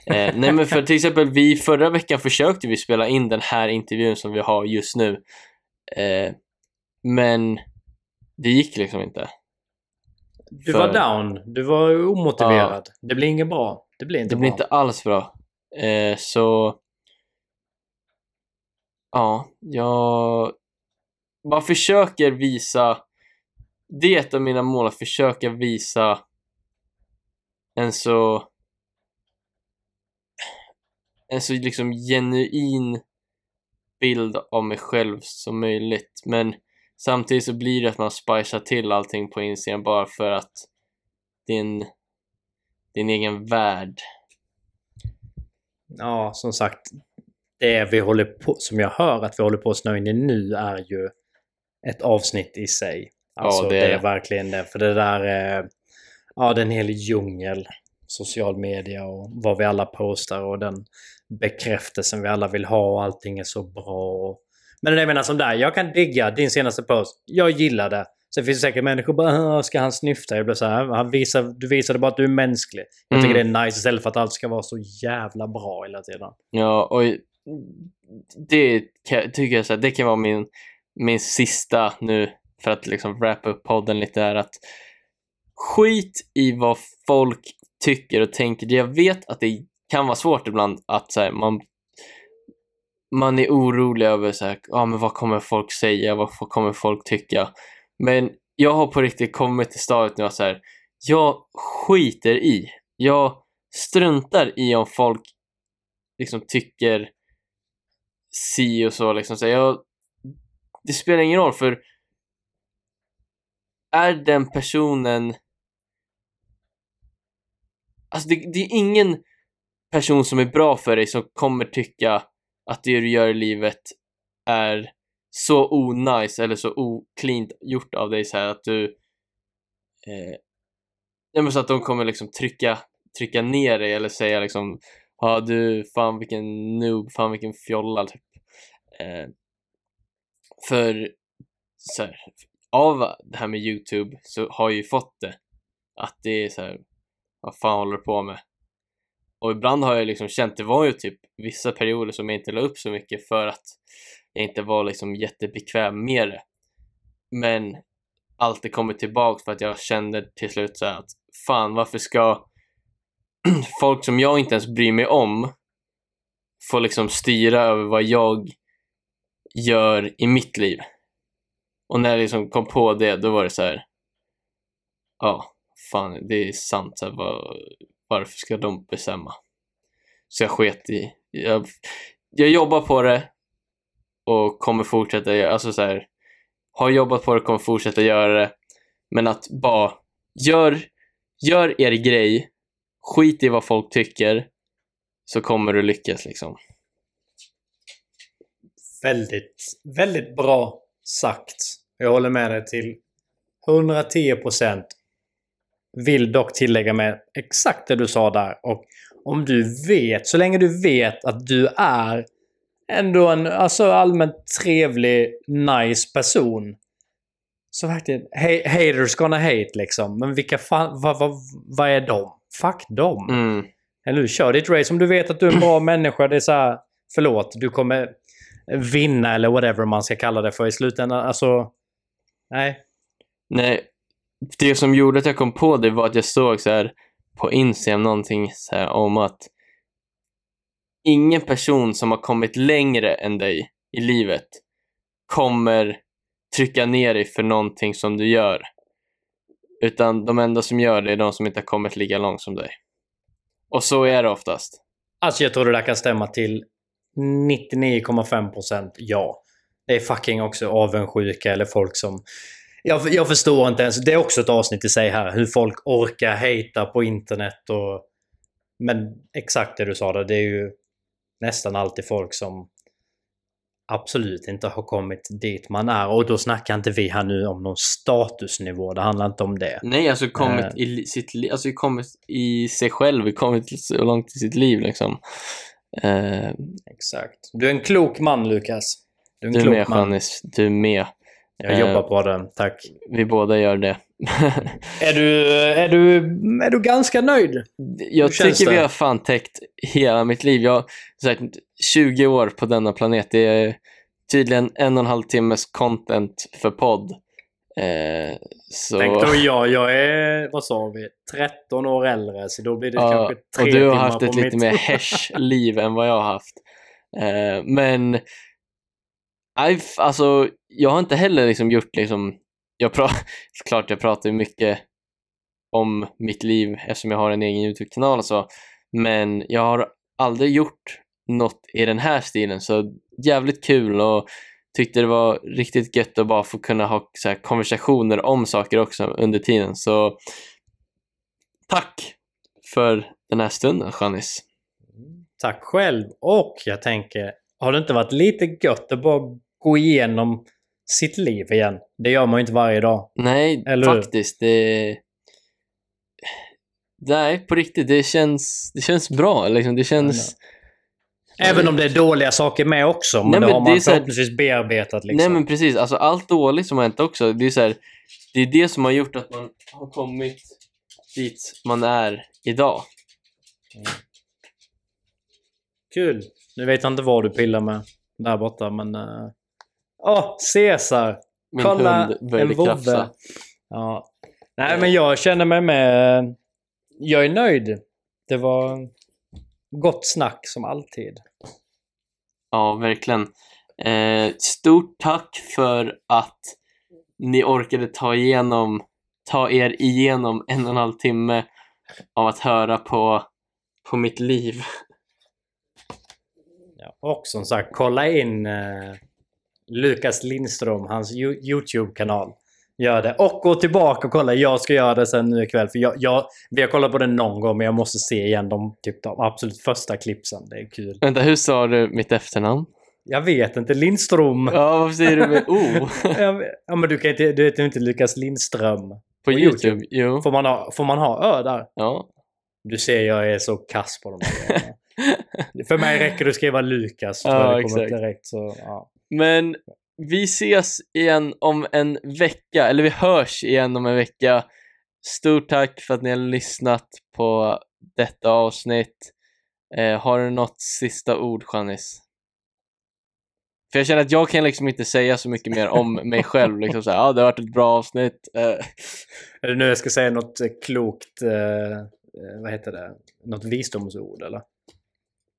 Eh, nej, men för till exempel, vi förra veckan försökte vi spela in den här intervjun som vi har just nu. Eh, men det gick liksom inte. Du för... var down. Du var omotiverad. Ja. Det blir inget bra. Det blir inte det bra. blir inte alls bra. Eh, så... Ja, jag... Bara försöker visa... Det är ett av mina mål, att försöka visa en så... En så liksom genuin bild av mig själv som möjligt. Men samtidigt så blir det att man spicar till allting på Instagram bara för att det är en, det är en egen värld ja, som sagt, det vi håller på, som jag hör att vi håller på att snöa in i nu är ju ett avsnitt i sig. Alltså ja, det, är det är verkligen det. För det där är, ja det är en hel djungel. Social media och vad vi alla postar och den bekräftelsen vi alla vill ha och allting är så bra. Men det jag menar som där, jag kan digga din senaste post. Jag gillar det. Sen finns det säkert människor som bara ska han snyfta? Jag blir så här, han visar, du visade bara att du är mänsklig. Jag tycker mm. det är nice istället för att allt ska vara så jävla bra hela tiden. Ja, och det tycker jag så här, det kan vara min, min sista nu för att liksom wrappa upp podden lite är att skit i vad folk tycker och tänker. Jag vet att det kan vara svårt ibland att så här, man man är orolig över så här, ah, men vad kommer folk säga, vad kommer folk tycka? Men jag har på riktigt kommit till stadiet nu att så här, jag skiter i. Jag struntar i om folk liksom tycker si och så liksom. Så jag, det spelar ingen roll för är den personen Alltså det, det, är ingen person som är bra för dig som kommer tycka att det du gör i livet är så onajs eller så ocleant gjort av dig så här att du eh, så att de kommer liksom trycka, trycka ner dig eller säga liksom ja du, fan vilken noob, fan vilken fjolla typ. Eh, för så här, av det här med Youtube så har jag ju fått det. Att det är så här, vad fan håller du på med? Och ibland har jag liksom känt, det var ju typ vissa perioder som jag inte la upp så mycket för att jag inte var liksom jättebekväm med det. Men alltid kommit tillbaks för att jag kände till slut så här att fan varför ska folk som jag inte ens bryr mig om få liksom styra över vad jag gör i mitt liv. Och när jag liksom kom på det, då var det så här. Ja, fan, det är sant. Så här, var, varför ska de bestämma? Så jag sket i... Jag, jag jobbar på det och kommer fortsätta göra, alltså så här, har jobbat på det och kommer fortsätta göra det. Men att bara, gör, gör er grej, skit i vad folk tycker, så kommer du lyckas liksom. Väldigt, väldigt bra sagt. Jag håller med dig till 110 procent. Vill dock tillägga med exakt det du sa där. Och om du vet, så länge du vet att du är ändå en alltså allmänt trevlig, nice person. Så verkligen, ha- haters gonna hate liksom. Men vilka fan, vad, vad, vad är de? Fuck dem. Mm. Eller hur? Kör ditt race. Om du vet att du är en bra människa, det är så här, förlåt, du kommer vinna eller whatever man ska kalla det för i slutändan. Alltså, nej. Nej, det som gjorde att jag kom på det var att jag såg så här på Instagram någonting så här om att ingen person som har kommit längre än dig i livet kommer trycka ner dig för någonting som du gör. Utan de enda som gör det är de som inte har kommit lika långt som dig. Och så är det oftast. Alltså jag tror det där kan stämma till 99,5% ja. Det är fucking också avundsjuka eller folk som... Jag, jag förstår inte ens. Det är också ett avsnitt i sig här. Hur folk orkar hejta på internet och... Men exakt det du sa där. Det är ju nästan alltid folk som absolut inte har kommit dit man är. Och då snackar inte vi här nu om någon statusnivå. Det handlar inte om det. Nej, alltså kommit Eh. i li- sitt liv, alltså kommit i sig själv, kommit så långt i sitt liv liksom. Eh, Exakt. Du är en klok man Lukas. Du är en du klok med man. Janis, du med. Jag Eh. jobbar på det. Tack. Vi båda gör det. Är du, är du, är du ganska nöjd? Jag tycker vi det? har fan täckt hela mitt liv. Jag sagt 20 år på denna planet. Det är tydligen en och en halv timmes content för podd. Eh, så... Tänk då jag, jag är, vad sa vi, 13 år äldre så då blir det Ja, kanske tre och du har timmar haft ett lite mitt- mer häsch liv än vad jag har haft. Eh, men f- alltså, jag har inte heller liksom gjort liksom, jag pratar, klart jag pratar ju mycket om mitt liv eftersom jag har en egen YouTube-kanal och så, men jag har aldrig gjort något i den här stilen så jävligt kul och tyckte det var riktigt gött att bara få kunna ha så här, konversationer om saker också under tiden så tack för den här stunden Janis. Tack själv. Och jag tänker, har det inte varit lite gött att bara gå igenom sitt liv igen? Det gör man ju inte varje dag. Nej, Eller hur? faktiskt. Det... Nej, på riktigt. Det känns, det känns bra. Liksom. Det känns... Även om det är dåliga saker med också. Men Nej, det men har det man är så här- förhoppningsvis bearbetat liksom. Nej, men precis. Alltså, allt dåligt som har hänt också. Det är, så här, det är det som har gjort att man har kommit dit man är idag. Kul. Nu vet jag inte vad du pillar med där borta, men... eh, Åh, Caesar! Min Kolla, hund en vovve. Ja. Nej, men jag känner mig med... Jag är nöjd. Det var gott snack som alltid. Ja, verkligen. Eh, stort tack för att ni orkade ta igenom, ta er igenom en och en halv timme av att höra på, på mitt liv. Ja. Och som sagt, kolla in eh, Lukas Lindström, hans Yo- YouTube-kanal. Gör det. Och gå tillbaka och kolla. Jag ska göra det sen nu ikväll. För jag, jag, vi har kollat på den någon gång, men jag måste se igen de, typ, de absolut första klippsen. Det är kul. Vänta, hur sa du mitt efternamn? Jag vet inte. Lindström. Ja, varför säger du med O? Ja, men du kan inte, du heter inte Lukas Lindström. På YouTube. YouTube? Jo. Får man ha, får man ha ö där? Ja. Du ser, jag är så kass på de här. För mig räcker det att skriva Lukas. Ja, det exakt. direkt. Så, ja. Men vi ses igen om en vecka, eller vi hörs igen om en vecka. Stort tack för att ni har lyssnat på detta avsnitt. Eh, har du något sista ord, Janis? För jag känner att jag kan liksom inte säga så mycket mer om mig själv. Liksom så här, ah, det har varit ett bra avsnitt. Eh, Är det nu jag ska säga något eh, klokt, eh, eh, vad heter det, något visdomsord eller?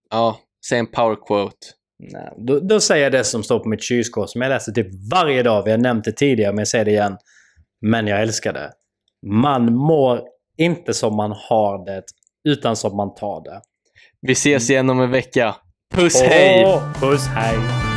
ja, säg en power quote. Nej, då, då säger jag det som står på mitt kylskåp som jag läser typ varje dag. Vi har nämnt det tidigare men jag säger det igen. Men jag älskar det. Man mår inte som man har det utan som man tar det. Vi ses igen om en vecka. Puss hej! Puss hej!